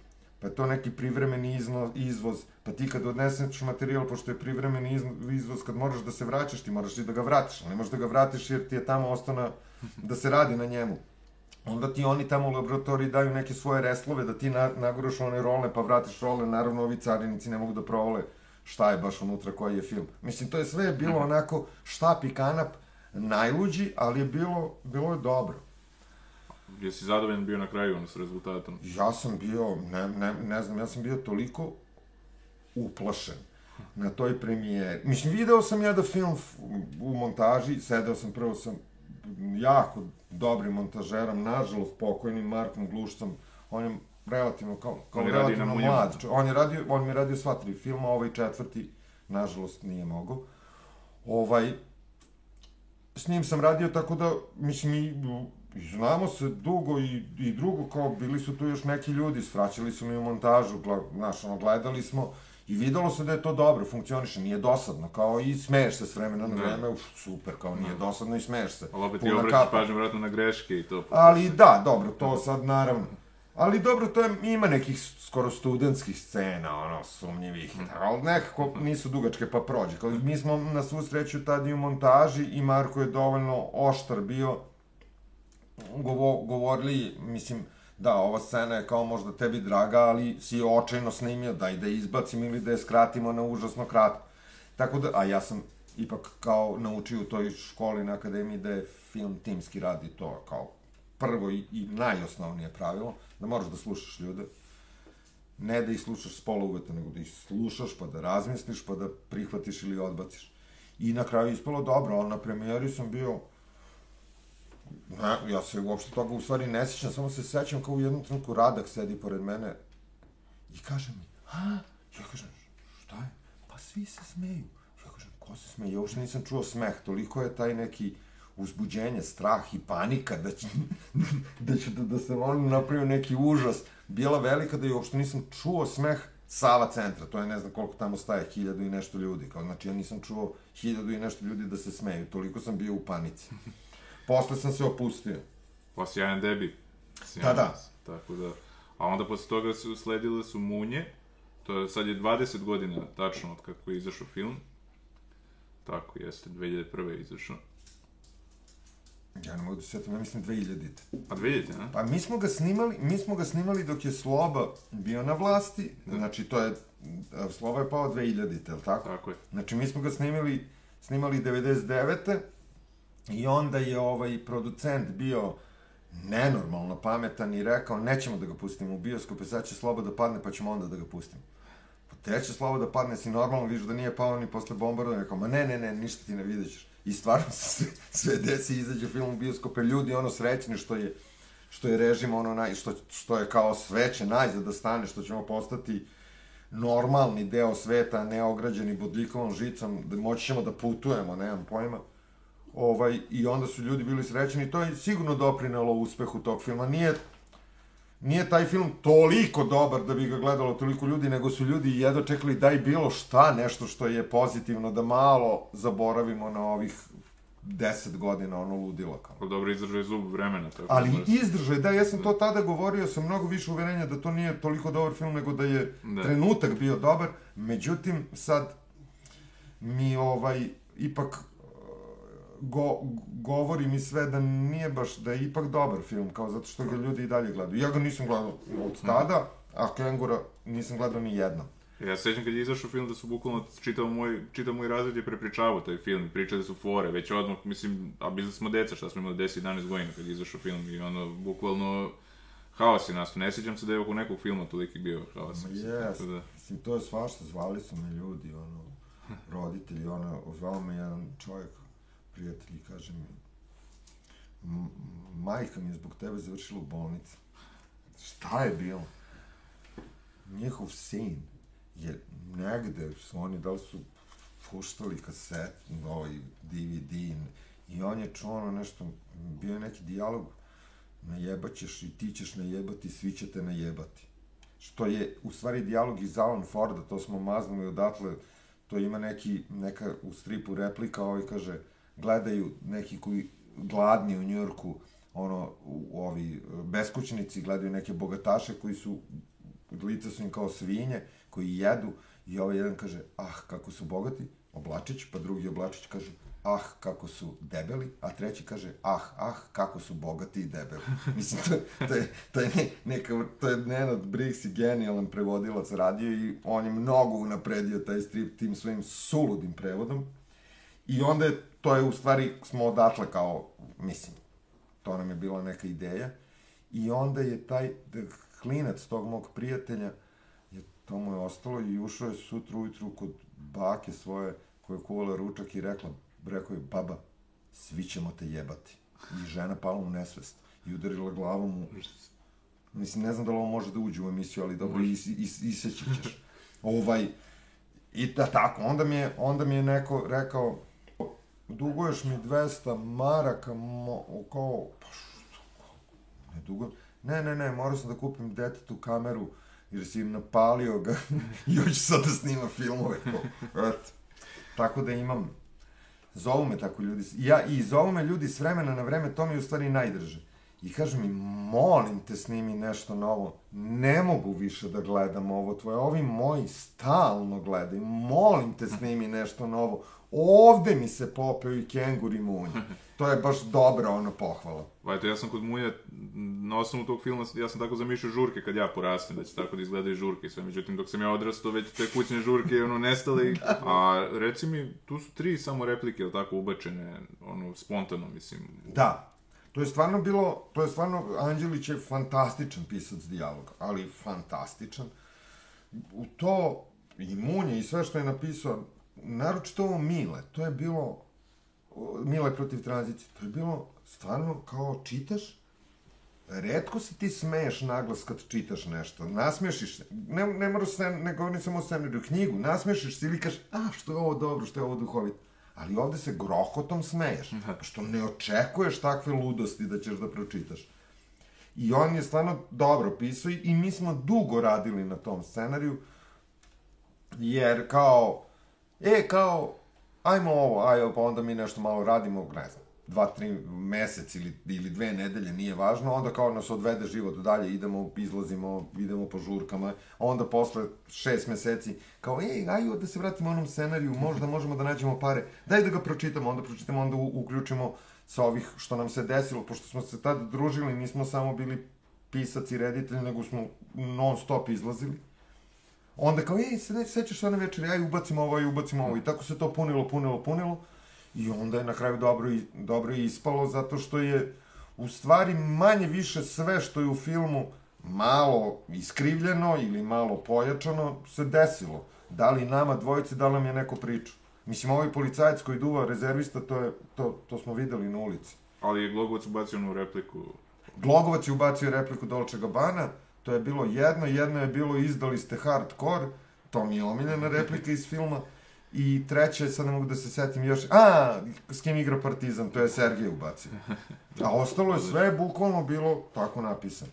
pa je to neki privremeni izno, izvoz, pa ti kad odneseš materijal, pošto je privremeni izvoz, kad moraš da se vraćaš, ti moraš i da ga vratiš, ali ne možeš da ga vratiš jer ti je tamo ostana da se radi na njemu. Onda ti oni tamo u laboratoriji daju neke svoje reslove da ti na, naguraš one role pa vratiš role, naravno ovi carinici ne mogu da provole šta je baš unutra, koji je film. Mislim, to je sve bilo [laughs] onako štap i kanap, najluđi, ali je bilo, bilo je dobro. Jesi zadovoljan bio na kraju ono s rezultatom? Ja sam bio, ne, ne, ne znam, ja sam bio toliko uplašen na toj premijeri. Mislim, video sam ja da film u montaži, sedeo sam prvo sam jako dobrim montažerom, nažalost pokojnim Markom Glušcom, on je relativno, kao, kao on relativno mlad. On je radio, on mi je radio sva tri filma, ovaj četvrti, nažalost, nije mogao. Ovaj, s njim sam radio tako da, mislim, i, i znamo se dugo i, i drugo, kao bili su tu još neki ljudi, svraćali su mi u montažu, znaš, ono, gledali smo, I videlo se da je to dobro, funkcioniše, nije dosadno, kao i smeješ se s vremena na vreme, uf, super, kao nije dosadno i smeješ se. Ali opet ti obraćaš pažnju vratno na greške i to. Ali da, dobro, to sad naravno. Ali dobro, to je, ima nekih skoro studentskih scena, ono, sumnjivih, mm. ali nekako nisu dugačke pa prođe. Kao, mi smo na svu sreću tad i u montaži i Marko je dovoljno oštar bio, govo, govorili, mislim, da, ova scena je kao možda tebi draga, ali si očajno snimio, daj da je izbacim ili da je skratimo na užasno kratko. Tako da, a ja sam ipak kao naučio u toj školi na akademiji da je film timski radi to kao prvo i, i najosnovnije pravilo, da moraš da slušaš ljude, ne da ih slušaš s pola uveta, nego da ih slušaš, pa da razmisliš, pa da prihvatiš ili odbaciš. I na kraju ispalo dobro, ali na premijeri sam bio Ne, ja se uopšte toga u stvari ne sećam, samo se sećam kao u jednom trenutku Radak sedi pored mene i kaže mi, a, ja kažem, šta je? Pa svi se smeju. Ja kažem, ko se smeje? Ja uopšte nisam čuo smeh, toliko je taj neki uzbuđenje, strah i panika da će, [laughs] da, će da, da se on napravio neki užas, bila velika da je uopšte nisam čuo smeh Sava centra, to je ne znam koliko tamo staje, hiljadu i nešto ljudi, kao znači ja nisam čuo hiljadu i nešto ljudi da se smeju, toliko sam bio u panici. Posle sam se opustio. Pa sjajan debi. Sjajan, da, da. Tako da, a onda posle toga su sledile su Munje, to je, sad je 20 godina tačno od kako je izašao film. Tako, jeste, 2001. je izašao. Ja ne mogu da se ja mislim 2000. A 2000, a? Pa mi smo ga snimali, mi smo ga snimali dok je Sloba bio na vlasti, da. znači to je, Sloba je pao 2000, je li tako? Tako je. Znači mi smo ga snimali, snimali 99. I onda je ovaj producent bio nenormalno pametan i rekao nećemo da ga pustimo u bioskope, sad će slobo da padne pa ćemo onda da ga pustimo. Pa te će da padne, si normalno vidiš da nije pao ni posle bombardovanja, rekao, ma ne, ne, ne, ništa ti ne videćeš. I stvarno se sve, sve desi izađe film u bioskope, ljudi ono srećni što je što je režim ono naj, što, što je kao sveće najzad da stane, što ćemo postati normalni deo sveta, neograđeni bodljikovom žicom, da moći ćemo da putujemo, nemam pojma ovaj, i onda su ljudi bili srećeni i to je sigurno doprinelo uspehu tog filma. Nije, nije taj film toliko dobar da bi ga gledalo toliko ljudi, nego su ljudi jedno čekali daj bilo šta, nešto što je pozitivno, da malo zaboravimo na ovih 10 godina ono ludilo kao. Pa dobro izdržaj zub vremena. Tako Ali da izdržaj, da, ja sam to tada govorio sa mnogo više uverenja da to nije toliko dobar film, nego da je da. trenutak bio dobar. Međutim, sad mi ovaj, ipak go, govori mi sve da nije baš, da je ipak dobar film, kao zato što ga ljudi i dalje gledaju. Ja ga nisam gledao od tada, a Kengura nisam gledao ni jednom. Ja se sećam kad je izašao film da su bukvalno čitao moj, čitao moj razred je prepričavao taj film, pričali su fore, već odmah, mislim, a bili smo deca, šta smo imali 10-11 godina kad je izašao film i ono, bukvalno, haos je nastao. Ne sjećam se da je oko nekog filma toliki bio haos. Jes, da... mislim, to je svašta, zvali su me ljudi, ono, roditelji, ono, zvao me jedan čovjek, prijatelji, kaže mi, majka mi je zbog tebe završila u bolnici. Šta je bilo? Njihov sin je negde, su oni, da li su puštali kaset, ovaj DVD, i on je čuo ono nešto, bio je neki dijalog, najebaćeš i ti ćeš najebati, svi će te najebati. Što je, u stvari, dijalog iz Alan Forda, to smo maznuli odatle, to ima neki, neka u stripu replika, ovaj kaže, gledaju neki koji gladni u Njujorku, ono, u, ovi beskućnici gledaju neke bogataše koji su lice su im kao svinje koji jedu i ovaj jedan kaže, ah, kako su bogati, Oblačić, pa drugi Oblačić kaže, ah, kako su debeli, a treći kaže, ah, ah, kako su bogati i debeli. [laughs] Mislim, to, to je, to je, ne, neka, to je Nenad Briggs i genijalan prevodilac radio i on je mnogo unapredio taj strip tim svojim suludim prevodom. I onda je, to je u stvari, smo odatle kao, mislim, to nam je bila neka ideja. I onda je taj klinac tog mog prijatelja, je, to mu je ostalo i ušao je sutra ujutru kod bake svoje koja je kuvala ručak i rekla, rekao je, baba, svi ćemo te jebati. I žena pala u nesvest i udarila glavom u... Mislim, ne znam da li ovo može da uđe u emisiju, ali dobro, is, is, iseći ćeš. ovaj, I da tako, onda mi je, onda mi je neko rekao, duguješ mi 200 maraka, mo, kao, pa što, ne dugujem, ne, ne, ne, morao sam da kupim detetu kameru, jer si im napalio ga [laughs] hoće sad da snima filmove. Eto. Tako da imam, zovu me tako ljudi, ja, i zovu me ljudi s vremena na vreme, to mi je u stvari najdrže. I kažu mi, molim te snimi nešto novo, ne mogu više da gledam ovo tvoje, ovi moji stalno gledaju, molim te snimi nešto novo, ovde mi se popeo i kengur i munj. [laughs] To je baš dobra ona pohvala. Vajte, ja sam kod Munja, na osnovu tog filma, ja sam tako zamišljao žurke kad ja porastem, da će tako da izgledaju žurke i sve. Međutim, dok sam ja odrastao, već te kućne žurke, ono, nestale. A reci mi, tu su tri samo replike, ili tako, ubačene, ono, spontano, mislim. Da, To je stvarno bilo, to je stvarno, Anđelić je fantastičan pisac dijaloga, ali fantastičan. U to, i Munje, i sve što je napisao, naročito ovo Mile, to je bilo, Mile protiv tranzicije, to je bilo stvarno kao čitaš, redko se ti smeješ naglas kad čitaš nešto, nasmešiš se, ne, ne moraš se, ne govorim samo o scenariju, knjigu, nasmešiš se ili kažeš, a, što je ovo dobro, što je ovo duhovito ali ovde se grohotom smeješ, da. što ne očekuješ takve ludosti da ćeš da pročitaš. I on je stvarno dobro pisao i mi smo dugo radili na tom scenariju, jer kao, e, kao, ajmo ovo, ajmo, pa onda mi nešto malo radimo, ne znam, dva, tri mesec ili, ili dve nedelje, nije važno, onda kao nas odvede život dalje, idemo, izlazimo, idemo po žurkama, onda posle šest meseci, kao, ej, ajde da se vratimo onom scenariju, možda možemo da nađemo pare, daj da ga pročitamo, onda pročitamo, onda uključimo sa ovih što nam se desilo, pošto smo se tad družili, nismo samo bili pisac i reditelj, nego smo non stop izlazili. Onda kao, ej, se sećaš one večeri, aj ubacimo ovo, aj ubacimo ovo, i tako se to punilo, punilo, punilo. I onda je na kraju dobro, dobro ispalo, zato što je u stvari manje više sve što je u filmu malo iskrivljeno ili malo pojačano se desilo. Da li nama dvojice, da li nam je neko priča. Mislim, ovaj policajac koji duva rezervista, to, je, to, to smo videli na ulici. Ali je Glogovac ubacio onu repliku? Glogovac je ubacio repliku Dolce Gabbana, to je bilo jedno, jedno je bilo izdali ste hardcore, to mi je omiljena replika iz filma, I treće, sad ne mogu da se setim još, a, s kim igra Partizan, to je Sergej ubacio. A ostalo je sve bukvalno bilo tako napisano.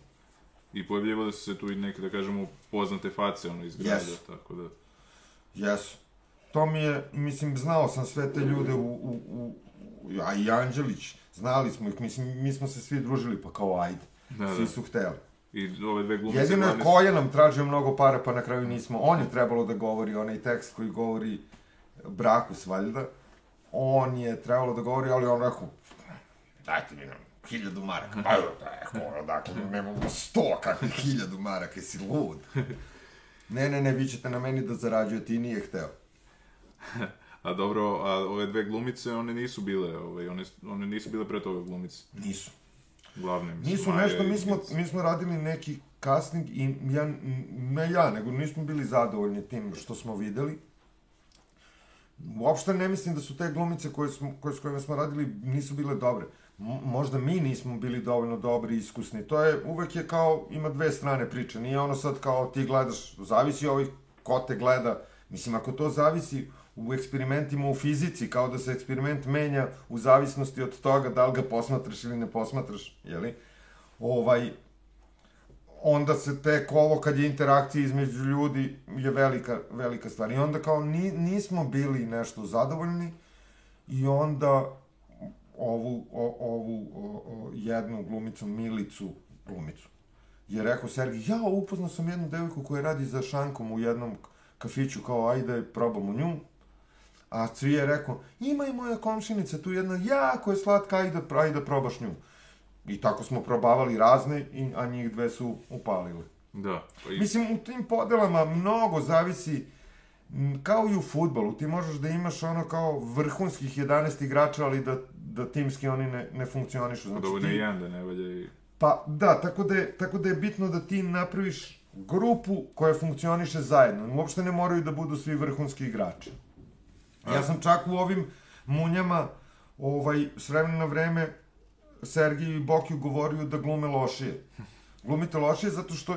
I pojavljivo su se tu i neke, da kažemo, poznate face, ono, iz grada, yes. tako da... Jesu. To mi je, mislim, znao sam sve te ljude u, u, u, a i Anđelić, znali smo ih, mislim, mi smo se svi družili, pa kao ajde, da, svi da. su hteli. I ove dve glumice... Jedino je Koja nam tražio mnogo para, pa na kraju nismo. On je trebalo da govori onaj tekst koji govori Brakus, valjda, on je trebalo da govori, ali on rekao, dajte mi nam hiljadu maraka. Pa evo, tako, dakle, nemamo sto, kakve hiljadu maraka, jesi lud. Ne, ne, ne, vi ćete na meni da zarađujete i nije hteo. [laughs] a dobro, a ove dve glumice, one nisu bile, ove, one, one nisu bile pre toga glumice. Nisu. Glavne, mislim, Nisu nešto, mi smo, mi smo radili neki casting i ja, ne ja, nego nismo bili zadovoljni tim što smo videli uopšte ne mislim da su te glumice koje, smo, koje s kojima smo radili nisu bile dobre. M možda mi nismo bili dovoljno dobri i iskusni. To je, uvek je kao, ima dve strane priče. Nije ono sad kao ti gledaš, zavisi ovih ko te gleda. Mislim, ako to zavisi u eksperimentima u fizici, kao da se eksperiment menja u zavisnosti od toga da li ga posmatraš ili ne posmatraš, jeli? Ovaj, onda se tek ovo kad je interakcija između ljudi je velika, velika stvar. I onda kao ni, nismo bili nešto zadovoljni i onda ovu, o, ovu o, o, jednu glumicu, Milicu, glumicu, je rekao Sergij, ja upoznao sam jednu devojku koja radi za šankom u jednom kafiću, kao ajde probamo nju. A Cvije je rekao, ima i moja komšinica tu jedna, jako je slatka, ajde, ajde probaš nju. I tako smo probavali razne, i, a njih dve su upalile. Da. Pa i... Mislim, u tim podelama mnogo zavisi, kao i u futbolu, ti možeš da imaš ono kao vrhunskih 11 igrača, ali da, da timski oni ne, ne funkcionišu. Znači, Dovoljno ti, je jedan da ne valja i... Pa da, tako da, je, tako da je bitno da ti napraviš grupu koja funkcioniše zajedno. Uopšte ne moraju da budu svi vrhunski igrači. Ja sam čak u ovim munjama ovaj, s vremena na vreme Sergiju i Bokiju govorio da glume lošije. Glumite lošije zato što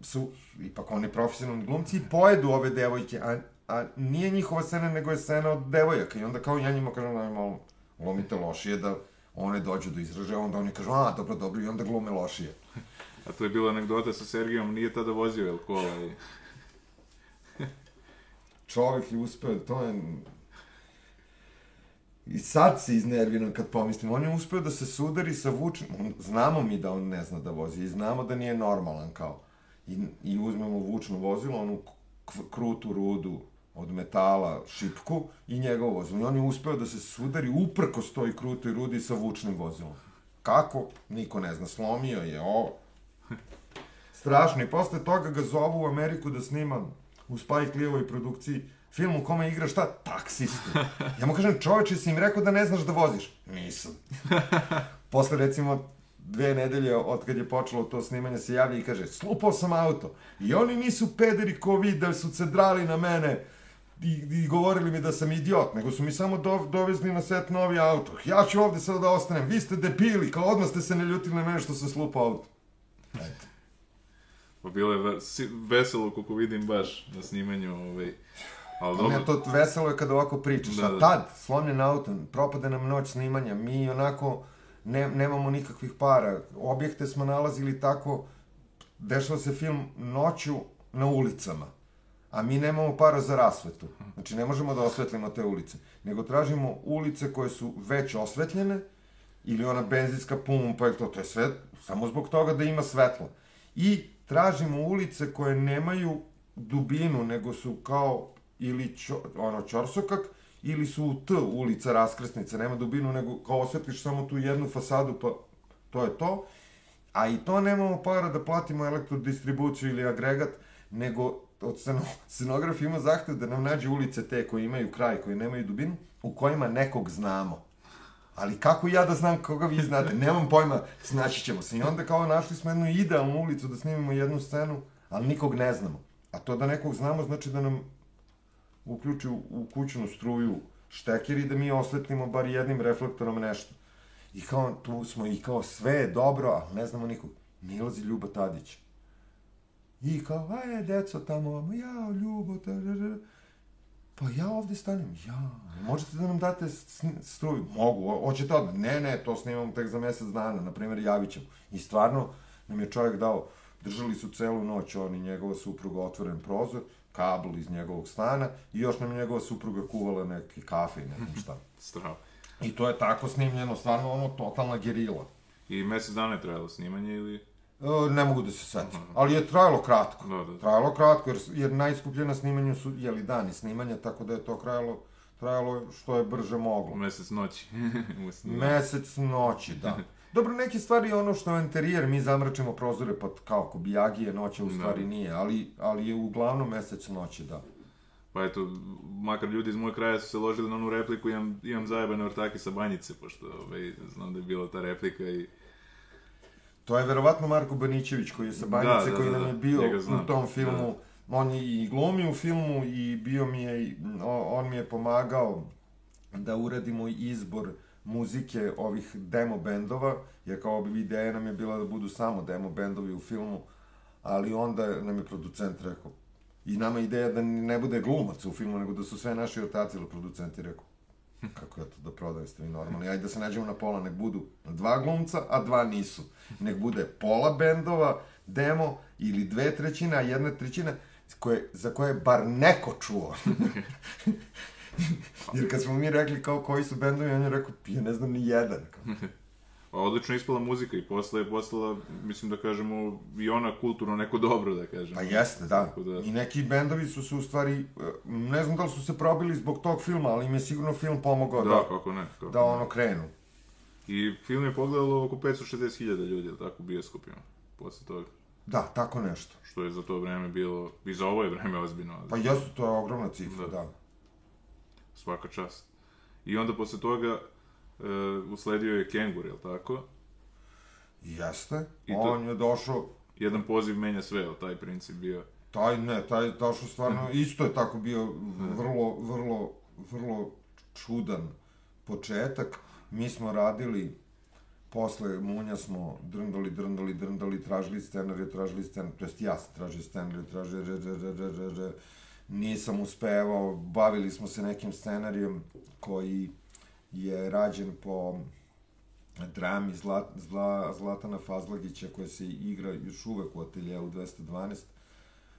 su ipak oni profesionalni glumci i pojedu ove devojke, a, a nije njihova scena, nego je scena od devojaka. I onda kao ja njima kažem, da malo glumite lošije da one dođu do izražaja, onda oni kažu, a, dobro, dobro, i onda glume lošije. A to je bila anegdota sa Sergijom, nije tada vozio El kola i... Čovek je uspeo, to je... I sad se iznerviram kad pomislim, on je uspeo da se sudari sa vučnim, on, znamo mi da on ne zna da vozi i znamo da nije normalan kao. I, i uzmemo vučno vozilo, onu krutu rudu od metala, šipku i njegovo vozilo. I on je uspeo da se sudari uprkos toj krutoj rudi sa vučnim vozilom. Kako? Niko ne zna. Slomio je ovo. Strašno. I posle toga ga zovu u Ameriku da snima u Spike Lee-ovoj produkciji film u kome igra šta? Taksistu. Ja mu kažem, čoveče, si im rekao da ne znaš da voziš? Nisam. [laughs] Posle, recimo, dve nedelje od kad je počelo to snimanje se javlja i kaže, slupao sam auto. I oni nisu pederi ko vi da su se drali na mene i, i govorili mi da sam idiot, nego su mi samo do, dovezli na set novi auto. Ja ću ovde sad da ostanem, vi ste debili, kao odmah ste se ne ljutili na mene što sam slupao auto. Eto. Pa bilo je veselo, koliko vidim baš na snimanju, ovaj... Ali Pa dobro, ne, to veselo je kada ovako pričaš, Da, a da. tad, slomljen auto, propade nam noć snimanja, mi onako ne, nemamo nikakvih para, objekte smo nalazili tako, dešava se film noću na ulicama, a mi nemamo para za rasvetu, znači ne možemo da osvetlimo te ulice, nego tražimo ulice koje su već osvetljene, ili ona benzinska pumpa, ili to, to je sve samo zbog toga da ima svetlo. I tražimo ulice koje nemaju dubinu, nego su kao ili čo, ono, čorsokak, ili su T ulica raskrsnice, nema dubinu, nego kao osvetliš samo tu jednu fasadu, pa to je to. A i to nemamo para da platimo elektrodistribuciju ili agregat, nego od sceno, [laughs] scenograf ima zahtev da nam nađe ulice te koje imaju kraj, koje nemaju dubinu, u kojima nekog znamo. Ali kako ja da znam koga vi znate? Nemam pojma, snaći ćemo se. I onda kao našli smo jednu idealnu ulicu da snimimo jednu scenu, ali nikog ne znamo. A to da nekog znamo znači da nam uključi u, kućnu struju šteker i da mi osvetlimo bar jednim reflektorom nešto. I kao tu smo i kao sve je dobro, ali ne znamo nikog. Nilazi Ljuba Tadić. I kao, aj, deco tamo, ja, Ljubo, ta. Pa ja ovde stanem, ja, možete da nam date struju? Mogu, ho- hoćete odmah? Ne, ne, to snimamo tek za mesec dana, na primjer, javit ćemo. I stvarno nam je čovjek dao, držali su celu noć, on i njegova supruga otvoren prozor, kabel iz njegovog stana i još nam je njegova supruga kuvala neke kafe i ne znam šta. [laughs] strava. I to je tako snimljeno, stvarno ono, totalna gerila. I mesec dana je trajalo snimanje ili... E, ne mogu da se setim, ali je trajalo kratko. Da, da. Trajalo kratko, jer, jer najskuplje na snimanju su, jeli, dani snimanja, tako da je to trajalo, trajalo što je brže moglo. Mesec noći. [laughs] Mesec noći, da. [laughs] Dobro, neke stvari, ono što je interijer, mi zamračimo prozore, pa kao kobijagije noće, u Da. stvari nije, ali, ali je uglavnom mesec noći, da. Pa eto, makar ljudi iz mojeg kraja su se ložili na onu repliku, imam, imam zajebane ortake sa banjice, pošto ovaj, znam da je bila ta replika i... To je verovatno Marko Banićević koji je sa Banjice, Da, da, koji da, nam je da, bio u tom filmu. On je i glumi u filmu i bio mi je, on mi je pomagao da uradimo izbor muzike ovih demo bendova, jer kao bi ideja nam je bila da budu samo demo bendovi u filmu, ali onda nam je producent rekao, i nama je ideja da ne bude glumaca u filmu, nego da su sve naši ortaci, ali producent je rekao, kako ja to da prodajem, ste vi normalni, ajde da se nađemo na pola, nek budu dva glumca, a dva nisu. Nek bude pola bendova, demo, ili dve trećine, a jedna trećina koje, za koje je bar neko čuo. [laughs] [laughs] Jer kad smo mi rekli kao koji su bendovi, on je rekao, ja ne znam ni jedan. [laughs] Kao. Odlično ispala muzika i posle je postala, mislim da kažemo, i ona kulturno neko dobro, da kažemo. Pa jeste, da. Tako da. I neki bendovi su se u stvari, e, ne znam da li su se probili zbog tog filma, ali im je sigurno film pomogao Da, da, kako ne. Kako da ne. ono krenu. I film je pogledalo oko 560.000 ljudi, jel tako, u bioskopima, posle toga. Da, tako nešto. Što je za to vreme bilo, i za ovo je vreme ozbiljno, Pa jesu, to je ogromna cifra, Da. da. Svaka čast. I onda posle toga e, usledio je Kengur, jel tako? Jeste. I to- On je došao, Jedan poziv menja sve, jel taj princip bio? taj ne, taj došao stvarno, isto je tako bio vrlo, vrlo, vrlo čudan početak. Mi smo radili, posle Munja smo drndali, drndali, drndali, tražili scenarije, tražili scenarije, to jest ja sam tražio scenarije, tražio re, re, re, re, re, re. Nisam uspevao, bavili smo se nekim scenarijom koji je rađen po drami Zlat, Zla, Zlatana Fazlagića koja se igra još uvek u ateljeu 212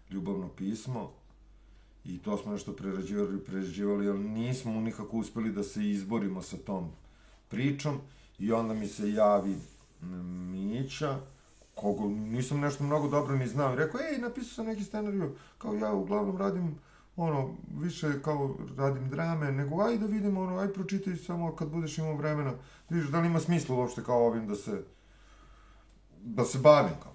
ljubavno pismo. I to smo nešto prerađivali, prerađivali, ali nismo nikako uspeli da se izborimo sa tom pričom. I onda mi se javi Mića, koga nisam nešto mnogo dobro ni znao i rekao, ej, napisao sam neki scenariju, kao ja uglavnom radim ono, više kao radim drame, nego aj da vidimo, ono, aj pročitaj samo kad budeš imao vremena, da vidiš da li ima smisla uopšte kao ovim da se, da se bavim kao.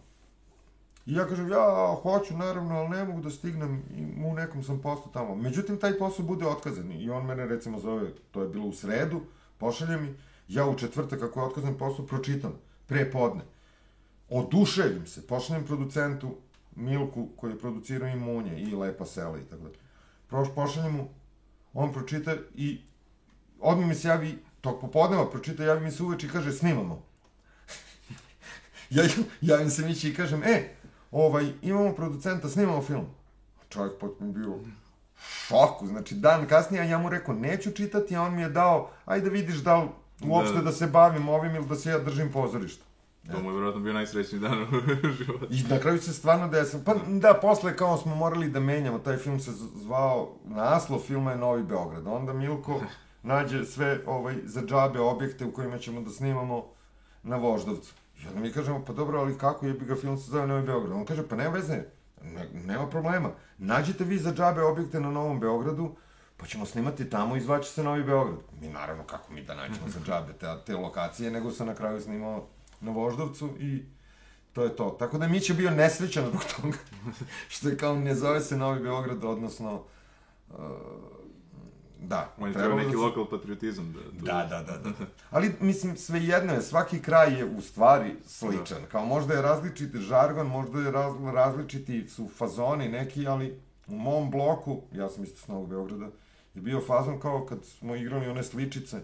I ja kažem, ja hoću naravno, ali ne mogu da stignem i u nekom sam poslu tamo. Međutim, taj posao bude otkazan i on mene recimo zove, to je bilo u sredu, pošalje mi, ja u četvrtak kako je otkazan posao pročitam, pre podne. Oduševim se, pošaljem producentu Milku koji je producirao i Munje i Lepa sela i tako da. Proš, pošaljem mu, on pročita i odmah mi se javi, tog popodneva pročita, javi mi se uveč i kaže snimamo. [laughs] ja javim se Mići i kažem, e, ovaj, imamo producenta, snimamo film. Čovjek potpuno bio šoku, znači dan kasnije, a ja mu rekao, neću čitati, a on mi je dao, ajde vidiš da li uopšte Da. da, se bavim ovim ili da se ja držim pozorišta. To mu je vjerojatno bio najsrećniji dan [laughs] u životu. I na kraju se stvarno desilo, pa da, posle kao smo morali da menjamo, taj film se zvao, naslov filma je Novi Beograd. Onda Milko [laughs] nađe sve ovaj, za džabe objekte u kojima ćemo da snimamo na Voždovcu. I onda mi kažemo, pa dobro, ali kako je bi ga film se zove Novi Beograd? On kaže, pa nema veze, ne, nema problema. Nađite vi za džabe objekte na Novom Beogradu, pa ćemo snimati tamo i zvaće se Novi Beograd. Mi naravno, kako mi da nađemo za džabe te, te lokacije, nego se na kraju snimao na Voždovcu i to je to. Tako da Mić je bio nesrećan zbog [laughs] toga, što je kao ne zove se Novi Beograd, odnosno, uh, da. On je trebao neki da lokal patriotizam da... tu- Da, da, da, da. Ali, mislim, svejedno je, svaki kraj je u stvari sličan. Kao možda je različit žargon, možda je raz, različiti su fazoni neki, ali u mom bloku, ja sam isto s Novog Beograda, je bio fazon kao kad smo igrali one sličice,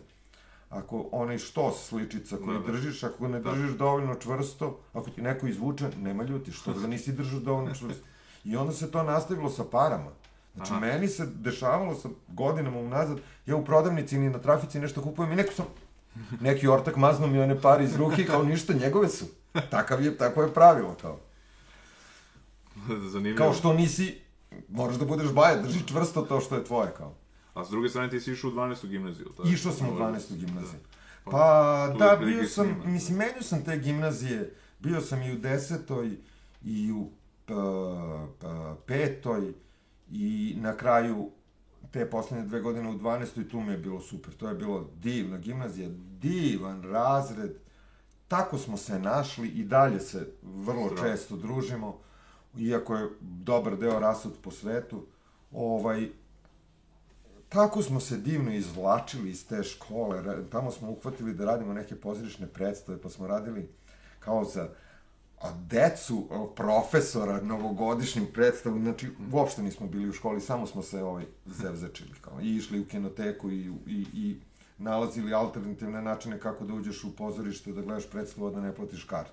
ako onaj štos sličica koji Da, da. držiš, ako ne držiš dovoljno čvrsto, ako ti neko izvuče, nema ljuti, što ga nisi držao dovoljno čvrsto. I onda se to nastavilo sa parama. Znači, Aha. meni se dešavalo sa godinama unazad, ja u prodavnici ni na trafici nešto kupujem i neko sam, neki ortak mazno mi one pare iz ruke, kao ništa, njegove su. Takav je, tako je pravilo, kao. [laughs] Zanimljivo. Kao što nisi, moraš da budeš baja, drži čvrsto to što je tvoje, kao. A s druge strane ti si išao u 12. gimnaziju, tako? Išao sam u 12. gimnaziju. Pa, Pa, tu da, bio sam, snima. mislim, menio sam te gimnazije, bio sam i u desetoj, i u p, p, petoj, i na kraju te poslednje dve godine u 12. tu mi je bilo super. To je bilo divna gimnazija, divan razred. Tako smo se našli i dalje se vrlo Strava. često družimo, iako je dobar deo rasut po svetu. Ovaj, tako smo se divno izvlačili iz te škole, tamo smo uhvatili da radimo neke pozorišne predstave, pa smo radili kao za a decu profesora novogodišnju predstavu, znači uopšte nismo bili u školi, samo smo se ovaj, zevzečili, kao, i išli u kinoteku i, i, i nalazili alternativne načine kako da uđeš u pozorište, da gledaš predstavu, a da ne platiš kartu.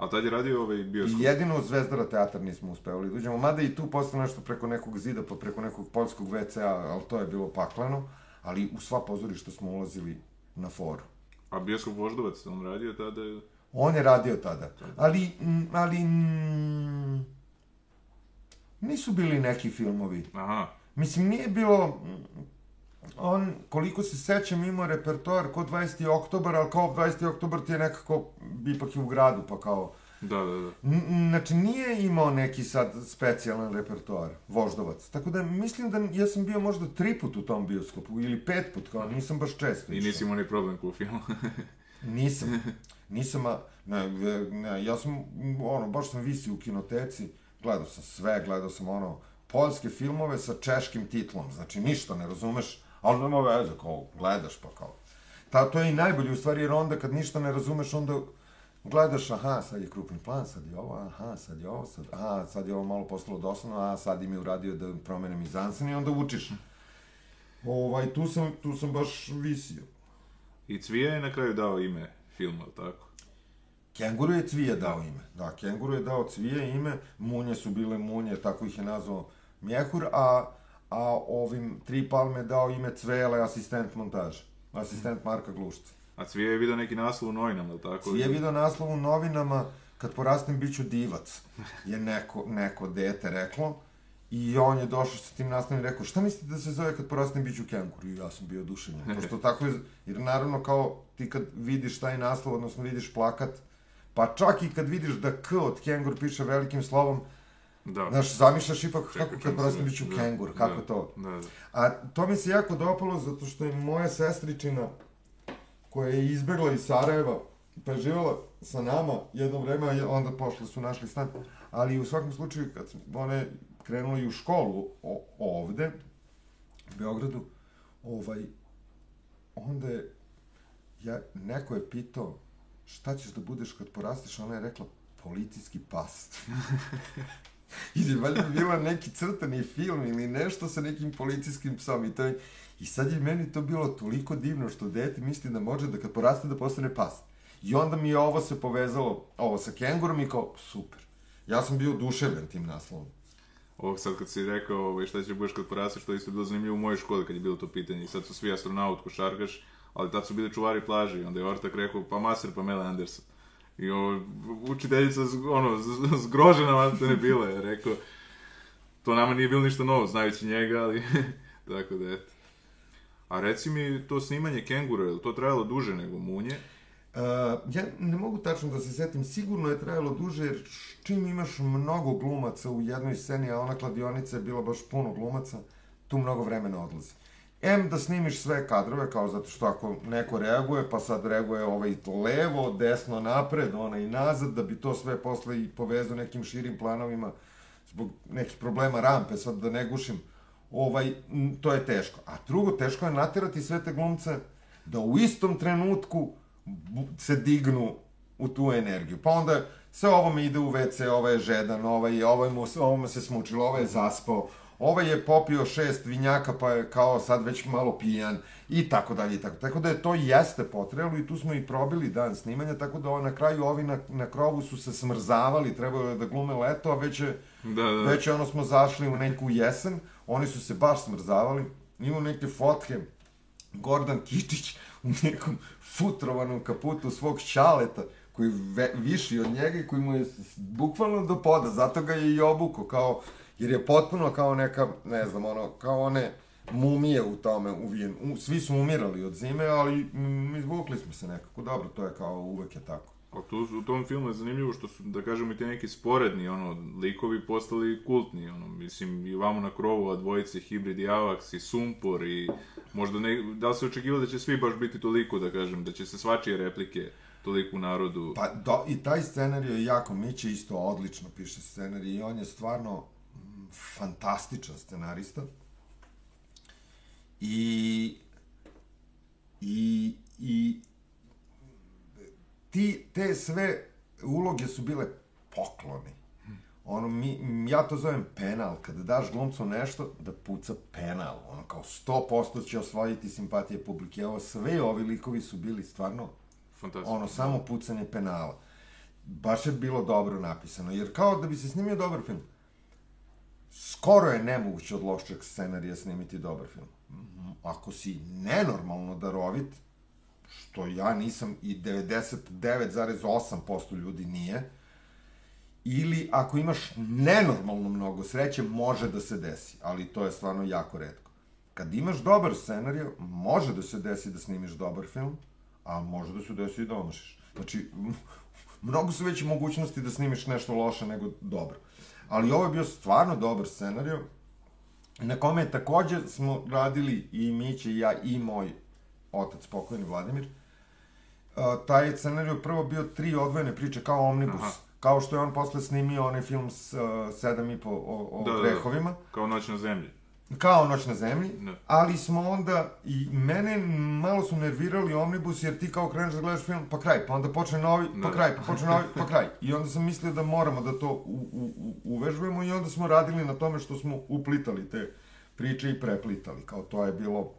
A tad je radio ovaj bioskop. Jedino u Zvezdara teatar nismo uspevali da uđemo, mada i tu posle nešto preko nekog zida, pa preko nekog poljskog WC-a, ali to je bilo pakleno, ali u sva pozorišta smo ulazili na foru. A bioskop Voždovac, on radio tada... On je radio tada, ali, mm, ali mm, nisu bili neki filmovi. Aha, Mislim, nije bilo... on, koliko se sećam, imao repertoar kod 20. oktobar, ali kao 20. oktobar ti je nekako, ipak je u gradu, pa kao... Da, da, da. N znači, nije imao neki sad specijalan repertoar, Voždovac. Tako da mislim da ja sam bio možda tri put u tom bioskopu, ili pet put, kao nisam baš često I nisi imao ni problem ko u filmu. [laughs] nisam. Nisam, a, ne, ne, ja sam, ono, baš sam visi u kinoteci, gledao sam sve, gledao sam, ono, poljske filmove sa češkim titlom, znači ništa ne razumeš, ali nema veze, kao, gledaš pa kao. Ta, to je i najbolje u stvari, jer onda kad ništa ne razumeš, onda gledaš, aha, sad je krupni plan, sad je ovo, aha, sad je ovo, sad, aha, sad je ovo malo postalo dosadno, a sad im je uradio da promene mizansen i onda učiš. Ovaj, tu sam, tu sam baš visio. I Cvija je na kraju dao ime filmu, tako? Kenguru je Cvije dao ime. Da, Kenguru je dao Cvije ime, munje su bile munje, tako ih je nazvao Mjehur, a, a ovim tri palme dao ime Cvele, asistent montaže. Asistent Marka Glušca. A Cvije je vidio neki naslov u novinama, tako? Cvije je vidio naslov u novinama, kad porastem bit ću divac, je neko, neko dete reklo. I on je došao sa tim naslovom i rekao, šta mislite da se zove kad porastem bit ću kengur? I ja sam bio oduševljen. Pošto [laughs] tako je, jer naravno kao ti kad vidiš taj naslov, odnosno vidiš plakat, pa čak i kad vidiš da K od kengur piše velikim slovom, Da. Znaš, zamišljaš ipak Čekaj, kako kad kako porastem se- bit ću da, kengur, kako da, to? Da, da. A to mi se jako dopalo zato što je moja sestričina koja je izbegla iz Sarajeva, pa je živjela sa nama jedno vreme, a onda pošle su našli stan. Ali u svakom slučaju, kad su one krenule i u školu o, ovde, u Beogradu, ovaj, onda je, ja, neko je pitao, šta ćeš da budeš kad porasteš, ona je rekla, policijski pas. [laughs] Ili valjda bi bila neki crtani film ili nešto sa nekim policijskim psom i to je... I sad je meni to bilo toliko divno što dete misli da može da kad poraste da postane pas. I onda mi je ovo se povezalo, ovo sa kengurom i kao, super. Ja sam bio oduševljen tim naslovom. Ovo sad kad si rekao ovaj, šta će budeš kad porasteš, to je isto bilo zanimljivo u mojoj školi kad je bilo to pitanje. I sad su svi astronaut, košarkaš, ali tad su bili čuvari plaže i onda je Ortak rekao, pa Maser, pa Mele Anderson. I ovo, učiteljica, ono, zgrožena vam ne bila je, rekao, to nama nije bilo ništa novo, znajući njega, ali, [laughs] tako da, eto. A reci mi, to snimanje kengura, je li to trajalo duže nego munje? Uh, ja ne mogu tačno da se setim, sigurno je trajalo duže, jer čim imaš mnogo glumaca u jednoj sceni, a ona kladionica je bila baš puno glumaca, tu mnogo vremena odlazi. M da snimiš sve kadrove, kao zato što ako neko reaguje, pa sad reaguje ovaj levo, desno, napred, ona i nazad, da bi to sve posle i povezao nekim širim planovima, zbog nekih problema rampe, sad da ne gušim, ovaj, to je teško. A drugo, teško je naterati sve te glumce da u istom trenutku se dignu u tu energiju. Pa onda sve ovome ide u WC, ovaj je žedan, ovaj, ovaj mu, ovome se smučilo, ovaj je zaspao, ovaj je popio šest vinjaka pa je kao sad već malo pijan i tako dalje i tako. Tako da je to jeste potrebalo i tu smo i probili dan snimanja, tako da na kraju ovi na, na krovu su se smrzavali, trebalo je da glume leto, a već je, Da, da, već je ono smo zašli u neku jesen, oni su se baš smrzavali, imamo neke fotke, Gordan Kičić u nekom futrovanom kaputu svog šaleta, koji ve, viši od njega i koji mu je bukvalno do poda, zato ga je i obuko, kao, jer je potpuno kao neka, ne znam, ono, kao one mumije u tome uvijen. U, svi su umirali od zime, ali mm, izvukli smo se nekako, dobro, to je kao uvek je tako. A tu, u tom filmu je zanimljivo što su, da kažemo, i te neki sporedni, ono, likovi postali kultni, ono, mislim, i vamo na krovu, a dvojice, Hibrid i Avax, i Sumpor, i možda ne, da li se očekivalo da će svi baš biti toliko, da kažem, da će se svačije replike toliko u narodu, Pa do, i taj scenarij je jako, Miće isto odlično piše scenarij i on je stvarno fantastičan scenarista. I, i, i ti, te sve uloge su bile pokloni. Ono, mi, ja to zovem penal. Kada daš glumcu nešto, da puca penal. Ono, kao 100% će osvojiti simpatije publike. Evo, sve ovi likovi su bili stvarno fantastično. ono, samo pucanje penala. Baš je bilo dobro napisano, jer kao da bi se snimio dobar film, skoro je nemoguće od lošeg scenarija snimiti dobar film. Mhm. Ako si nenormalno darovit, što ja nisam i 99,8% ljudi nije, ili ako imaš nenormalno mnogo sreće, može da se desi, ali to je stvarno jako redko. kad imaš dobar scenariju, može da se desi da snimiš dobar film, a može da se desi i da omašiš. Znači, mnogo su veće mogućnosti da snimiš nešto loše nego dobro. Ali ovo je bio stvarno dobar scenariju, na kome takođe smo radili i Miće i ja i moj otac, pokojni Vladimir. Uh, taj je scenariju prvo bio tri odvojene priče kao Omnibus. Aha. Kao što je on posle snimio onaj film s uh, sedam i po o, o da, grehovima. Da, da, kao Noć na zemlji. Kao Noć na zemlji, da. ali smo onda, i mene malo su nervirali Omnibus, jer ti kao kreneš da gledaš film, pa kraj, pa onda počne novi, pa da. kraj, pa počne novi, pa kraj. I onda sam mislio da moramo da to u, u, uvežbujemo i onda smo radili na tome što smo uplitali te priče i preplitali. Kao to je bilo,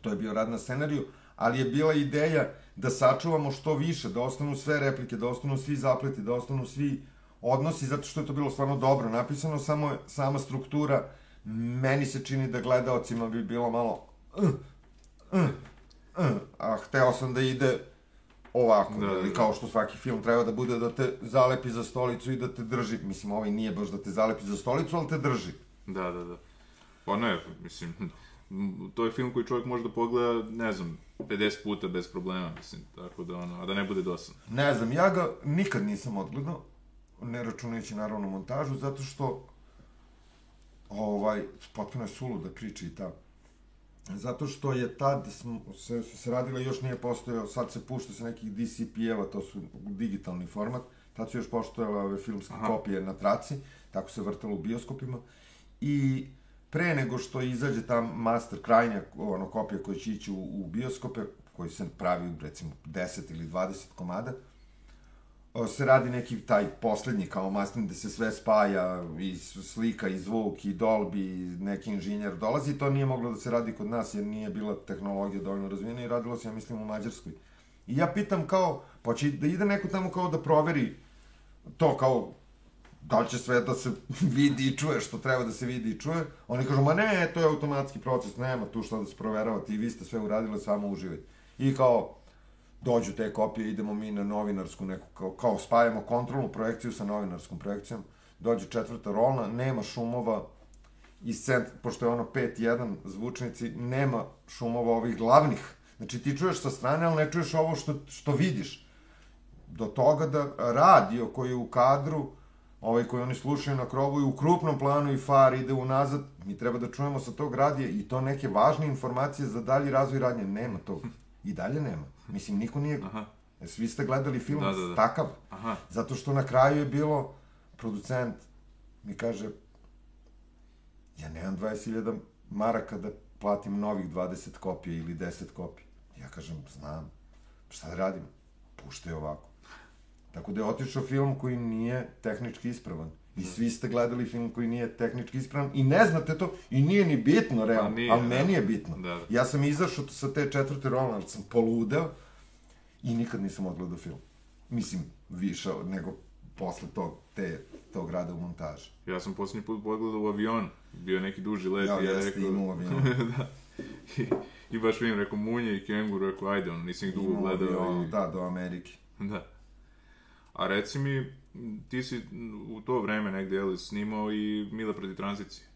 to je bio rad na scenariju, ali je bila ideja da sačuvamo što više, da ostanu sve replike, da ostanu svi zapleti, da ostanu svi odnosi, zato što je to bilo stvarno dobro napisano, samo je sama struktura meni se čini da gledaocima bi bilo malo uh, uh, uh, a hteo sam da ide ovako, da, da, da. kao što svaki film treba da bude da te zalepi za stolicu i da te drži. Mislim, ovaj nije baš da te zalepi za stolicu, ali te drži. Da, da, da. Pa ne, mislim, [laughs] to je film koji čovjek može da pogleda, ne znam, 50 puta bez problema, mislim, tako da ono, a da ne bude dosadno. Ne znam, ja ga nikad nisam odgledao, ne računajući naravno montažu, zato što ovaj, potpuno je suluda priča i ta. Zato što je tad se, se radila, još nije postojao, sad se pušta sa nekih DCP-eva, to su digitalni format, tad su još postojale ove filmske Aha. kopije na traci, tako se vrtalo u bioskopima. I pre nego što izađe ta master krajnja ono, kopija koja će ići u, u bioskope, koji se pravi recimo 10 ili 20 komada, se radi neki taj poslednji kao mastering gde se sve spaja i slika i zvuk i Dolby i neki inženjer dolazi, to nije moglo da se radi kod nas jer nije bila tehnologija dovoljno razvijena i radilo se, ja mislim, u Mađarskoj. I ja pitam kao, pa će da ide neko tamo kao da proveri to kao da li će sve da se [laughs] vidi i čuje što treba da se vidi i čuje. Oni kažu, ma ne, to je automatski proces, nema tu što da se proverava, ti vi ste sve uradili, samo uživajte. I kao, dođu te kopije, idemo mi na novinarsku neku, kao, kao spajamo kontrolnu projekciju sa novinarskom projekcijom, dođe četvrta rolna, nema šumova, i cent, pošto je ono 5-1 zvučnici, nema šumova ovih glavnih. Znači ti čuješ sa strane, ali ne čuješ ovo što, što vidiš. Do toga da radio koji je u kadru, ovaj koji oni slušaju na krovu i u krupnom planu i far ide unazad, mi treba da čujemo sa tog radija i to neke važne informacije za dalji razvoj radnje. Nema toga. I dalje nema. Mislim, niko nije... Aha. Svi ste gledali film da, da, da. takav. Aha. Zato što na kraju je bilo producent mi kaže ja nemam 20.000 maraka da platim novih 20 kopija ili 10 kopija. Ja kažem, znam. Šta da radim? Puštaj ovako. Tako da je otišao film koji nije tehnički ispravan. I svi ste gledali film koji nije tehnički ispravan i ne znate to i nije ni bitno realno, pa nije, ali meni je bitno. Da, da. Ja sam izašao sa te četvrte rolne, ali sam poludeo i nikad nisam odgledao film. Mislim, više nego posle tog, te, tog rada u montaži. Ja sam posljednji put pogledao u avion, bio neki duži let ja, i ja jeste, rekao... u avionu. [laughs] da. I, I baš vidim, rekao Munje i Kenguru, rekao ajde, on, nisam ih dugo gledao. Avion, i... Da, do Amerike. Da. A reci mi, ti si u to vreme negde jeli, snimao i Mila proti tranzicije.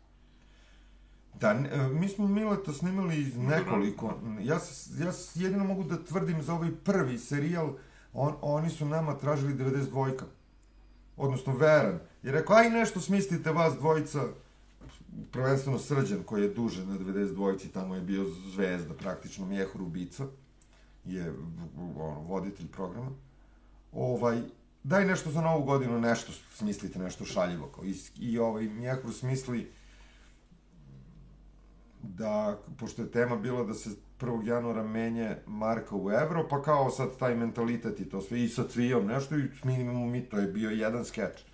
Da, e, mi smo Mileta snimali iz nekoliko. Ja, ja jedino mogu da tvrdim za ovaj prvi serijal, on, oni su nama tražili 92-ka. Odnosno Veran. I rekao, aj nešto smislite vas dvojica, prvenstveno Srđan koji je duže na 92-ci, tamo je bio zvezda, praktično Mjehur Ubica, je ono, voditelj programa. Ovaj, daj nešto za novu godinu, nešto smislite, nešto šaljivo. Kao. I, i ovaj, Mjehur smisli da, pošto je tema bila da se 1. januara menje marka u evro, pa kao sad taj mentalitet i to sve, i sa cvijom nešto, i snimimo mi, to je bio jedan skeč.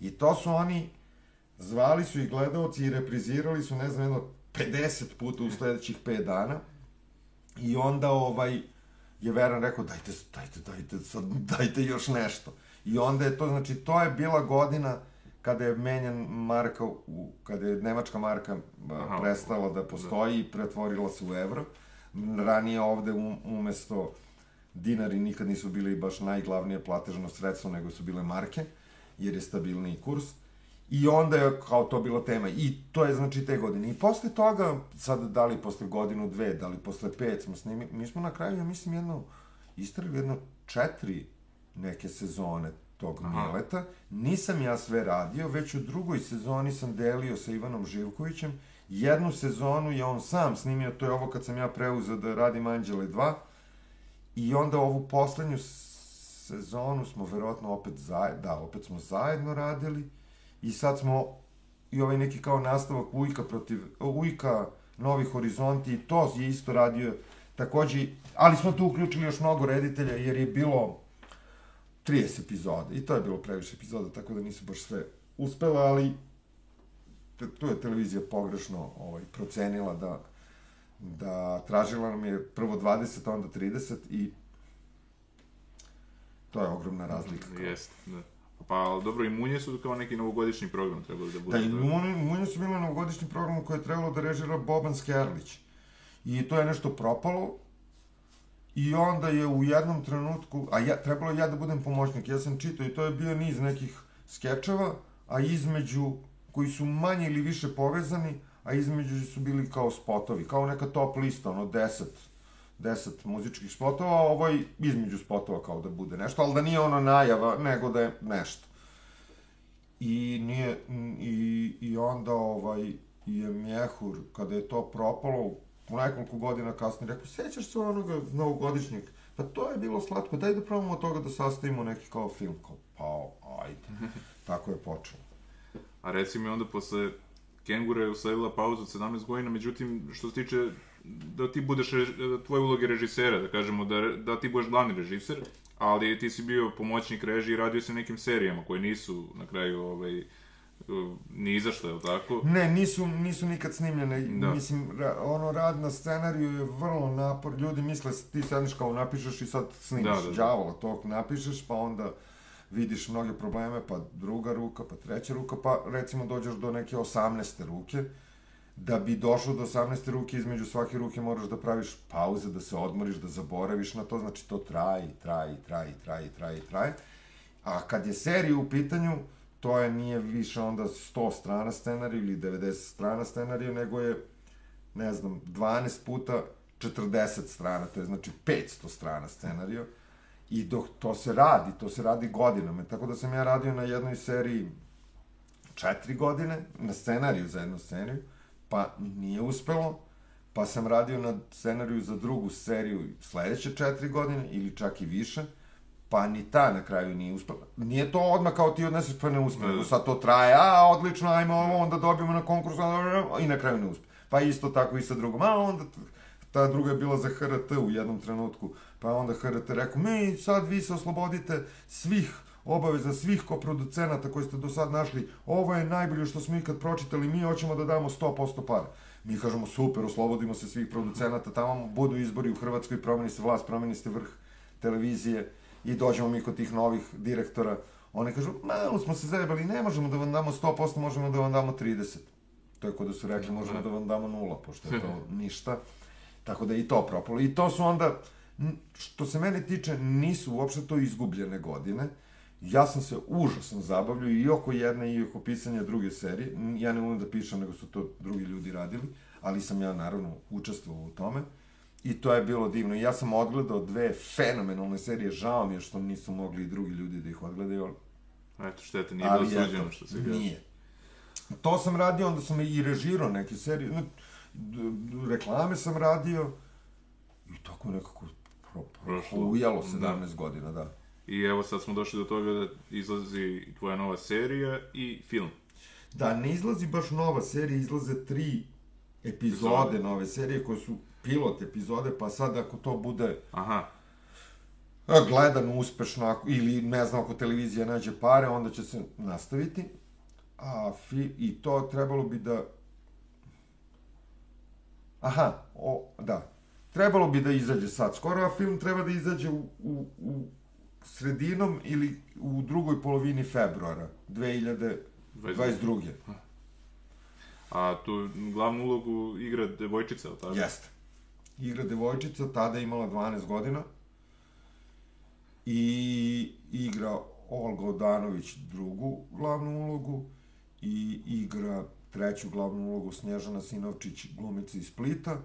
I to su oni, zvali su i gledalci i reprizirali su, ne znam, jedno 50 puta u sledećih 5 dana. I onda ovaj, je Veran rekao, dajte, dajte, dajte, sad, dajte još nešto. I onda je to, znači, to je bila godina kada je menjan marka, u, kada je nemačka marka Aha, prestala da postoji da. i pretvorila se u evro. Ranije ovde um, umesto dinari nikad nisu bili baš najglavnije platežno sredstvo, nego su bile marke, jer je stabilniji kurs. I onda je kao to bila tema. I to je znači te godine. I posle toga, sad da li posle godinu, dve, da li posle pet smo snimi, mi smo na kraju, ja mislim, jedno, istrali jedno četiri neke sezone tog Aha. Mileta. Nisam ja sve radio, već u drugoj sezoni sam delio sa Ivanom Živkovićem. Jednu sezonu je on sam snimio, to je ovo kad sam ja preuzeo da radim Anđele 2. I onda ovu poslednju sezonu smo verovatno opet zajedno, da, opet smo zajedno radili. I sad smo i ovaj neki kao nastavak Ujka protiv Ujka, Novi horizonti, i to je isto radio takođe, ali smo tu uključili još mnogo reditelja jer je bilo 30 epizoda i to je bilo previše epizoda, tako da nisu baš sve uspela, ali tu je televizija pogrešno ovaj, procenila da da tražila nam je prvo 20, a onda 30 i to je ogromna razlika. Jeste, da. Pa, dobro, i Munje su kao neki novogodišnji program trebali da bude. Da, i Munje, Munje su bile na godišnjem programu koje je trebalo da režira Boban Skerlić. I to je nešto propalo. I onda je u jednom trenutku, a ja, trebalo ja da budem pomoćnik, ja sam čitao i to je bio niz nekih skečeva, a između, koji su manje ili više povezani, a između su bili kao spotovi, kao neka top lista, ono, 10, 10 muzičkih spotova, a ovo je između spotova kao da bude nešto, ali da nije ono najava, nego da je nešto. I nije, i, i onda ovaj, je Mjehur, kada je to propalo, nekoliko godina kasnije rekao, sećaš se onoga novogodišnjeg? Pa to je bilo slatko, daj da probamo od toga da sastavimo neki kao film. Kao, pa, ajde. [laughs] Tako je počelo. A reci mi onda posle Kengura je usledila pauza od 17 godina, međutim, što se tiče da ti budeš, rež- tvoje uloge režisera, da kažemo, da, da ti budeš glavni režiser, ali ti si bio pomoćnik režije i radio si nekim serijama koje nisu na kraju ovaj, ni izašle, je li tako? Ne, nisu, nisu nikad snimljene. Da. Mislim, ra, ono rad na scenariju je vrlo napor. Ljudi misle, ti sedneš kao napišeš i sad snimiš Da, da, da, đavola tog napišeš, pa onda vidiš mnoge probleme, pa druga ruka, pa treća ruka, pa recimo dođeš do neke 18. ruke. Da bi došao do 18. ruke, između svake ruke moraš da praviš pauze, da se odmoriš, da zaboraviš na to, znači to traje, traje, traje, traje, traje, traje. A kad je serija u pitanju, to je nije više onda 100 strana scenarija ili 90 strana scenarija, nego je, ne znam, 12 puta 40 strana, to je znači 500 strana scenarija. I dok to se radi, to se radi godinama. Tako da sam ja radio na jednoj seriji četiri godine, na scenariju za jednu seriju, pa nije uspelo, pa sam radio na scenariju za drugu seriju sledeće četiri godine, ili čak i više, pa ni ta na kraju nije uspela. Nije to odmah kao ti odneseš pa ne uspe, nego sad to traje, a odlično, ajmo ovo, onda dobijemo na konkursu, i na kraju ne uspe. Pa isto tako i sa drugom, a onda ta druga je bila za HRT u jednom trenutku, pa onda HRT rekao, mi sad vi se oslobodite svih obaveza svih koproducenata koji ste do sad našli, ovo je najbolje što smo ikad pročitali, mi hoćemo da damo 100% para. Mi kažemo, super, oslobodimo se svih producenata, tamo budu izbori u Hrvatskoj, promeni se vlast, promeni se vrh televizije i dođemo mi kod tih novih direktora. Oni kažu, malo smo se zajebali, ne možemo da vam damo 100%, možemo da vam damo 30. To je kod da su rekli, možemo da vam damo nula, pošto je to [laughs] ništa. Tako da i to propalo. I to su onda, što se mene tiče, nisu uopšte to izgubljene godine. Ja sam se užasno zabavljao i oko jedne i oko pisanja druge serije. Ja ne umem da pišem, nego su to drugi ljudi radili, ali sam ja naravno učestvovao u tome. I to je bilo divno. I ja sam odgledao dve fenomenalne serije. Žao mi je što nisu mogli i drugi ljudi da ih odgledaju, Eto, šteta, nije bilo suđeno što se kaže. Nije. To sam radio, onda sam i režirao neke serije, ne, reklame sam radio i tako nekako pro, pro, Prošlo. ujalo Da. 17 godina, da. I evo sad smo došli do toga da izlazi tvoja nova serija i film. Da, ne izlazi baš nova serija, izlaze tri epizode Epizode. nove serije koje su pilot epizode, pa sad ako to bude Aha, gledano uspešno ako, ili ne znam ako televizija nađe pare, onda će se nastaviti. A fi, i to trebalo bi da Aha, o, da. Trebalo bi da izađe sad skoro, a film treba da izađe u, u, u sredinom ili u drugoj polovini februara 2022. a tu glavnu ulogu igra devojčica, tako? Jeste. Igra devojčica, tada je imala 12 godina. I igra Olga Odanović drugu glavnu ulogu. i igra treću glavnu ulogu Snježana Sinovčić, glumica iz Splita,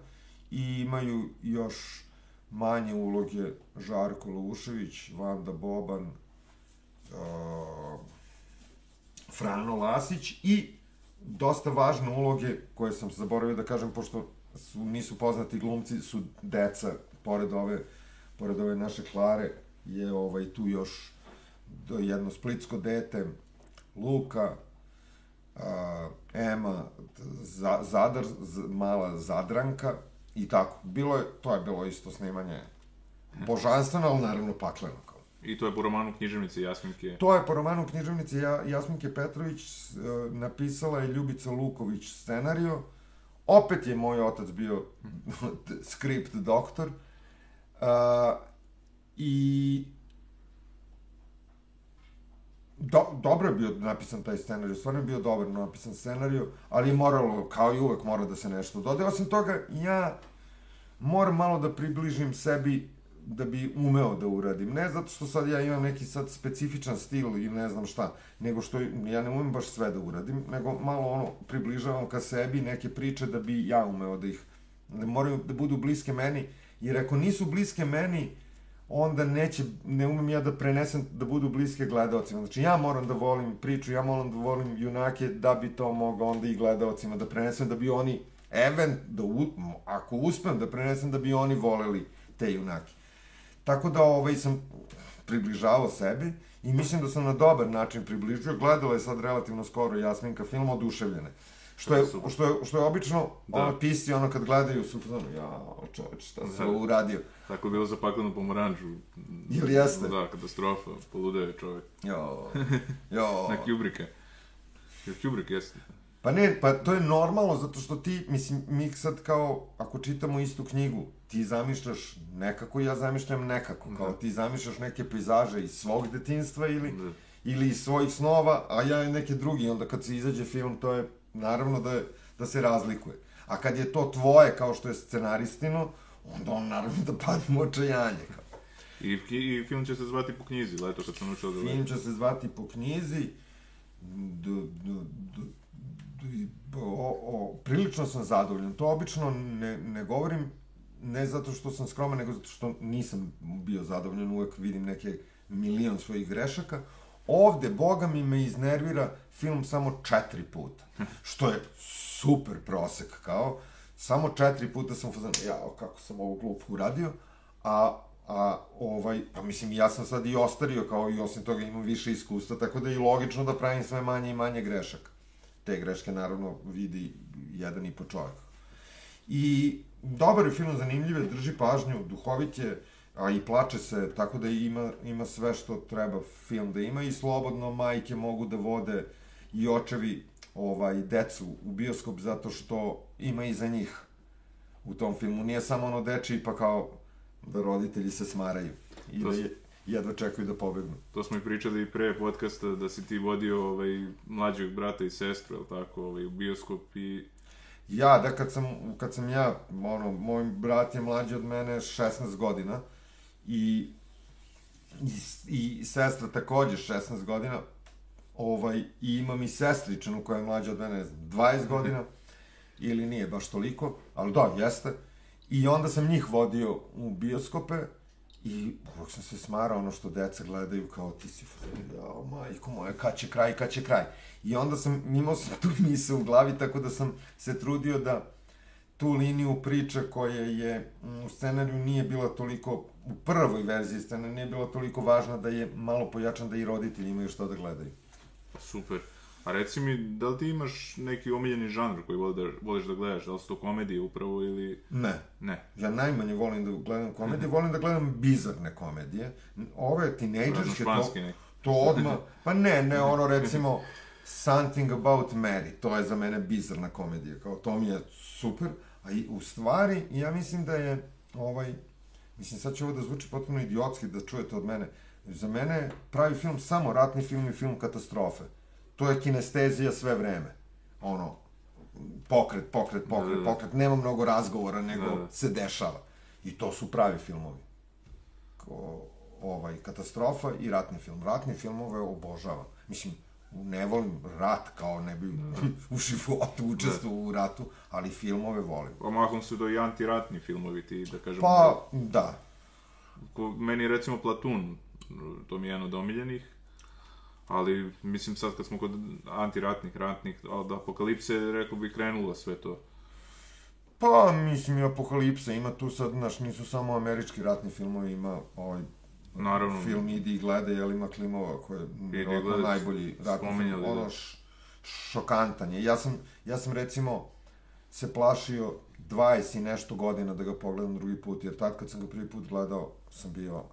i imaju još manje uloge Žarko Lušević, Vanda Boban, uh, Frano Lasić i dosta važne uloge koje sam zaboravio da kažem, pošto su, nisu poznati glumci, su deca, pored ove, pored ove naše Klare, je ovaj, tu još jedno splitsko dete, Luka, a, Ema, za, Zadar, z, mala Zadranka i tako. Bilo je, to je bilo isto snimanje božanstveno, ali naravno pakleno. Kao. I to je po romanu književnice Jasminke? To je po romanu književnice ja, Jasminke Petrović, e, napisala je Ljubica Luković scenario. Opet je moj otac bio [laughs] skript doktor. Uh, I do, dobro je bio napisan taj scenarij, stvarno je bio dobar napisan scenarij, ali je moralo, kao i uvek, mora da se nešto dode. Osim toga, ja moram malo da približim sebi da bi umeo da uradim. Ne zato što sad ja imam neki sad specifičan stil ili ne znam šta, nego što ja ne umem baš sve da uradim, nego malo ono približavam ka sebi neke priče da bi ja umeo da ih, da moraju da budu bliske meni, jer ako nisu bliske meni, onda neće, ne umem ja da prenesem da budu bliske gledalcima. Znači ja moram da volim priču, ja moram da volim junake da bi to mogao onda i gledalcima da prenesem, da bi oni, event, da ako uspem da prenesem, da bi oni voleli te junake. Tako da ovaj, sam približavao sebi i mislim da sam na dobar način približio. Gledala je sad relativno skoro Jasminka film Oduševljene. Što je, što je, što je obično, da. ono, pisci, ono, kad gledaju, su ono, ja, čoveč, šta sam da. uradio. Tako je bilo za paklenu pomoranđu. Ili jeste? Da, katastrofa, polude čovek. Jo, [laughs] jo. Na Kubricka. Jer Kubrick jeste. Pa ne, pa to je normalno, zato što ti, mislim, mi sad kao, ako čitamo istu knjigu, ti zamišljaš nekako, ja zamišljam nekako, kao da. ti zamišljaš neke pejzaže iz svog detinstva ili, da. ili iz svojih snova, a ja neke drugi, onda kad se izađe film, to je, naravno da, je, da se razlikuje. A kad je to tvoje, kao što je scenaristino, onda on naravno da padne u očajanje. Kao. I, I film će se zvati po knjizi, leto kad sam učeo da Film će se zvati po knjizi, d, d, d, o, o, prilično sam zadovoljan. To obično ne, ne govorim ne zato što sam skroman, nego zato što nisam bio zadovoljan, uvek vidim neke milion svojih grešaka. Ovde, boga mi, me iznervira film samo četiri puta, što je super prosek, kao, samo četiri puta sam fazan, jao, kako sam ovo glupo uradio, a, a ovaj, pa mislim, ja sam sad i ostario, kao i osim toga imam više iskustva, tako da je i logično da pravim sve manje i manje grešaka te greške naravno vidi jedan i po čovjek. I dobar je film, zanimljiv je, drži pažnju, duhovit je, a i plače se, tako da ima, ima sve što treba film da ima i slobodno majke mogu da vode i očevi ovaj, decu u bioskop zato što ima i za njih u tom filmu. Nije samo ono deči pa kao da roditelji se smaraju. I to da je, jedva čekaju da pobegnu. To smo i pričali i pre podcasta da si ti vodio ovaj, mlađeg brata i sestru, ili tako, ovaj, u bioskop i... Ja, da kad sam, kad sam ja, ono, moj brat je mlađi od mene 16 godina i, i, i sestra takođe 16 godina, ovaj, i imam i sestričanu koja je mlađa od mene 20 godina, [laughs] ili nije baš toliko, ali da, jeste. I onda sam njih vodio u bioskope, I uvijek sam se smarao ono što deca gledaju kao ti si jao majko moja, kad će kraj, kad će kraj. I onda sam, imao sam tu mise u glavi, tako da sam se trudio da tu liniju priče koja je mm, u scenariju nije bila toliko, u prvoj verziji scenarija nije bila toliko važna da je malo pojačan da i roditelji imaju što da gledaju. Super. A reci mi, da li ti imaš neki omiljeni žanr koji voli da, voliš da gledaš? Da li su to komedije upravo ili... Ne. Ne. Ja najmanje volim da gledam komedije, volim da gledam bizarne komedije. Ove tinejdžerske, to, to odmah... Pa ne, ne, ono recimo Something About Mary, to je za mene bizarna komedija, kao to mi je super, a i u stvari, ja mislim da je, ovaj, mislim sad će ovo da zvuči potpuno idiotski da čujete od mene, za mene pravi film samo ratni film i film katastrofe to je kinestezija sve vreme. Ono, pokret, pokret, pokret, da, da. pokret, nema mnogo razgovora, nego da, da. se dešava. I to su pravi filmovi. Ko, ovaj, katastrofa i ratni film. Ratni filmove obožavam. Mislim, ne volim rat, kao ne bi [laughs] u životu učestvovao u ratu, ali filmove volim. Pa mahom su to i antiratni filmovi, ti, da kažem... Pa, da. Ko, meni je recimo Platun, to mi je jedan od omiljenih, ali mislim sad kad smo kod antiratnih, ratnih, od apokalipse, rekao bih krenulo sve to. Pa, mislim, i Apokalipsa, ima tu sad, znaš, nisu samo američki ratni filmovi, ima ovaj Naravno. film Idi i gledaj, jel ima Klimova, koji je vjerojatno najbolji ratni film, da. ono šokantan je. Ja sam, ja sam recimo se plašio 20 i nešto godina da ga pogledam drugi put, jer tad kad sam ga prvi put gledao, sam bio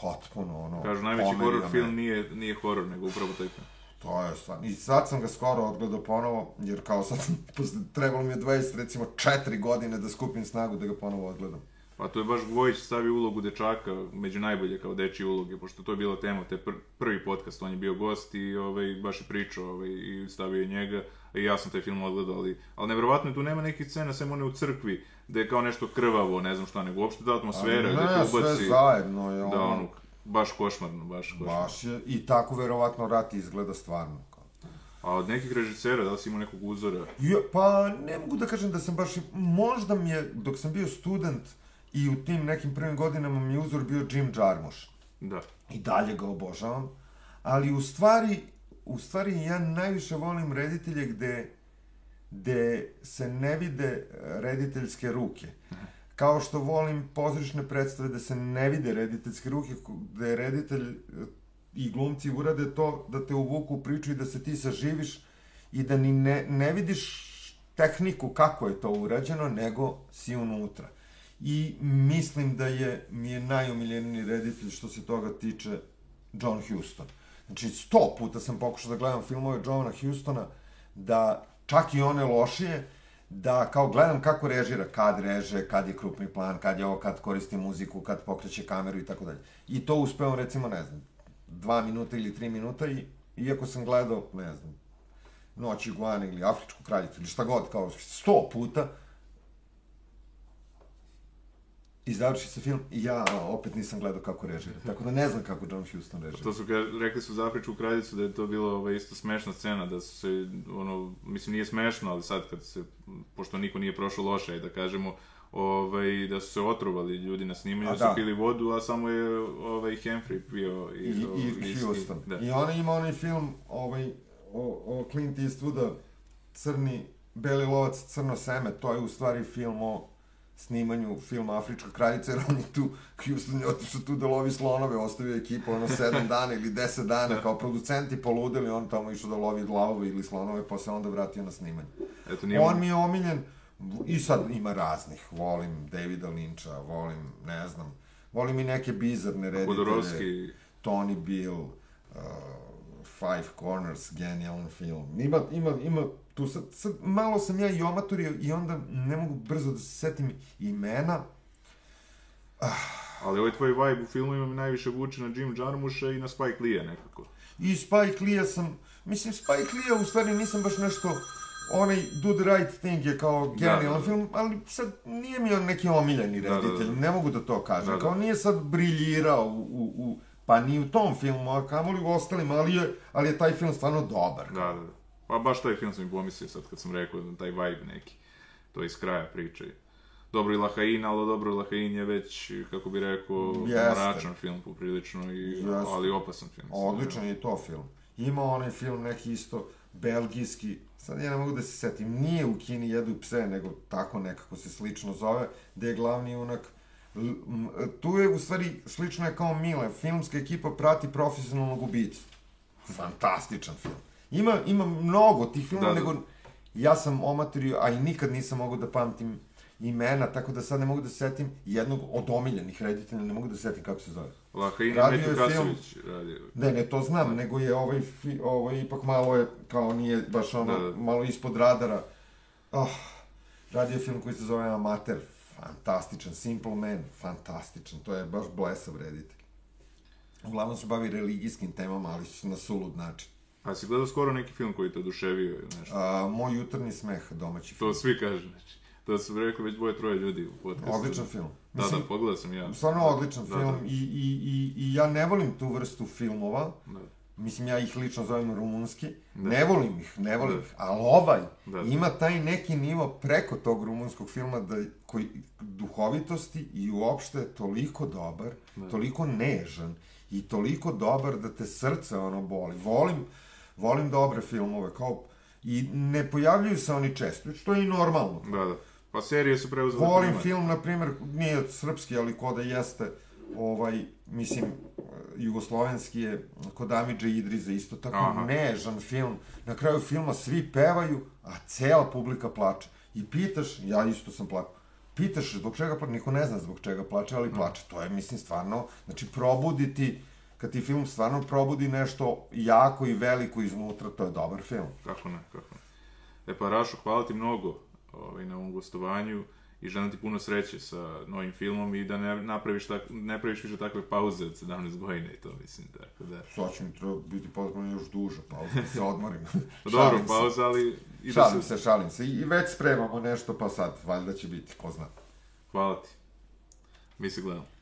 potpuno ono... Kažu, najveći me. film nije, nije horor, nego upravo taj film. To je stvarno. I sad sam ga skoro odgledao ponovo, jer kao sad, [laughs] posle, trebalo mi je 20, recimo 4 godine da skupim snagu da ga ponovo odgledam. Pa to je baš Gvojić stavio ulogu dečaka među najbolje kao dečije uloge, pošto to je bila tema, te pr prvi podcast, on je bio gost i ovaj, baš je pričao ovaj, i stavio je njega, i ja sam taj film odgledao, ali, ali nevjerovatno je tu nema nekih scena, sem one u crkvi, gde je kao nešto krvavo, ne znam šta, nego uopšte ta atmosfera, gde ne, te ubaci, sve zajedno je ono, da ono, baš košmarno, baš košmarno. baš je, i tako verovatno rat izgleda stvarno. A od nekih režisera, da li si imao nekog uzora? Ja, pa ne mogu da kažem da sam baš, možda mi je, dok sam bio student i u tim nekim prvim godinama mi je uzor bio Jim Jarmusch. Da. i dalje ga obožavam, ali u stvari, u stvari ja najviše volim reditelje gde, gde se ne vide rediteljske ruke. Kao što volim pozorišne predstave da se ne vide rediteljske ruke, gde reditelj e, i glumci urade to da te uvuku u priču i da se ti saživiš i da ni ne, ne vidiš tehniku kako je to urađeno, nego si unutra. I mislim da je, mi je najomiljeniji reditelj što se toga tiče John Huston. Znači, sto puta sam pokušao da gledam filmove Johna Hustona, da čak i one lošije, da kao gledam kako režira, kad reže, kad je krupni plan, kad je ovo, kad koristi muziku, kad pokreće kameru i tako dalje. I to uspevam recimo, ne znam, dva minuta ili tri minuta i iako sam gledao, ne znam, Noć iguane ili Afričku kraljicu ili šta god, kao sto puta, i završi se film i ja opet nisam gledao kako režira. Tako da ne znam kako John Huston režira. To su, rekli su za Afričku kraljicu da je to bila ovaj, isto smešna scena, da su se, ono, mislim nije smešno, ali sad kad se, pošto niko nije prošao loše, da kažemo, ovaj, da su se otrovali ljudi na snimanju, da su da. pili vodu, a samo je ovaj, Humphrey pio I, iz, i, iz- Houston. Da. I ona ima onaj film ovaj, o, o Clint Eastwooda, Crni, Beli lovac, Crno seme, to je u stvari film o snimanju filma Afrička kraljica, jer on je tu, Houston je otišao tu da lovi slonove, ostavio ekipu ono sedam dana ili deset dana, kao producenti poludeli, on tamo išao da lovi glavove ili slonove, pa se onda vratio na snimanje. Eto, nije On mi je omiljen, i sad ima raznih, volim Davida Lyncha, volim, ne znam, volim i neke bizarne reditelje. Hodorovski, Tony Bill, uh, Five Corners, genijalan film. Ima, ima, ima tu sad, sad malo sam ja i omatorio i onda ne mogu brzo da se setim imena. ali ovaj tvoj vibe u filmovima mi najviše vuče na Jim Jarmusha i na Spike Lee nekako. I Spike Lee sam, mislim Spike Lee u stvari nisam baš nešto, onaj Do the Right Thing je kao genijalan da, da. film, ali sad nije mi on neki omiljeni Da, da, da. reditelj, ne mogu da to kažem. Da, da. Kao nije sad briljirao u, u, u pa ni u tom filmu, a kamoli u ostalim, ali je, ali je taj film stvarno dobar. Da, da, da. Pa baš taj film sam mi pomislio sad kad sam rekao, taj vibe neki. To je iz kraja priče. Dobro i Lahain, ali dobro i Lahain je već, kako bi rekao, Jeste. mračan film poprilično, i, Jeste. ali opasan film. Odličan je to film. Ima onaj film neki isto belgijski, sad ja ne mogu da se setim, nije u Kini jedu pse, nego tako nekako se slično zove, gde je glavni junak tu je u stvari slično je kao Mile, filmska ekipa prati profesionalnog ubicu. Fantastičan film. Ima, ima mnogo tih filmova, Da, da. nego ja sam omatorio, a i nikad nisam mogao da pamtim imena, tako da sad ne mogu da se setim jednog od omiljenih reditelja, ne mogu da se setim kako se zove. Lahain Radio Metu je film- Kasović radio. Ne, ne, to znam, nego je ovaj, fi, ovaj ipak malo je, kao nije baš ono, Da, da. malo ispod radara. Oh, radio film koji se zove Amater, fantastičan, Simple Man, fantastičan, to je baš blesav reditelj. Uglavnom se bavi religijskim temama, ali su na sulud način. A si gledao skoro neki film koji te oduševio ili nešto? A, moj jutarnji smeh, domaći film. To svi kažu, znači. To su rekli već dvoje, troje ljudi u podcastu. Odličan film. Da, Mislim, da, pogledao sam ja. Stvarno odličan Da, film da. I, i, i, i ja ne volim tu vrstu filmova, Da. mislim ja ih lično zovem rumunski, da. ne volim ih, ne volim da. ih, ali ovaj da. ima taj neki nivo preko tog rumunskog filma da, koji duhovitosti i uopšte toliko dobar, da. toliko nežan i toliko dobar da te srce ono boli. Volim, volim dobre filmove, kao i ne pojavljuju se oni često, što je i normalno. Da, da. Pa serije su preuzele Volim primat. film, na primjer, nije srpski, ali koda jeste, ovaj, mislim, jugoslovenski je kod Amidža Idriza, isto tako Aha. nežan film. Na kraju filma svi pevaju, a cela publika plače. I pitaš, ja isto sam plakao, pitaš zbog čega plače, niko ne zna zbog čega plače, ali plače. To je, mislim, stvarno, znači, probuditi, kad ti film stvarno probudi nešto jako i veliko iznutra, to je dobar film. Kako ne, kako ne. E pa, Rašo, hvala ti mnogo ovaj, na ovom gostovanju i želim ti puno sreće sa novim filmom i da ne napraviš, tak, ne praviš više takve pauze od 17 godina i to mislim, tako da... Sad će mi treba biti potpuno još duža pauza, da se odmorim. [laughs] Dobro, pauza, ali... I da šalim se... se, šalim se. I već spremamo nešto, pa sad, valjda će biti, ko zna. Hvala ti. Mi se gledamo.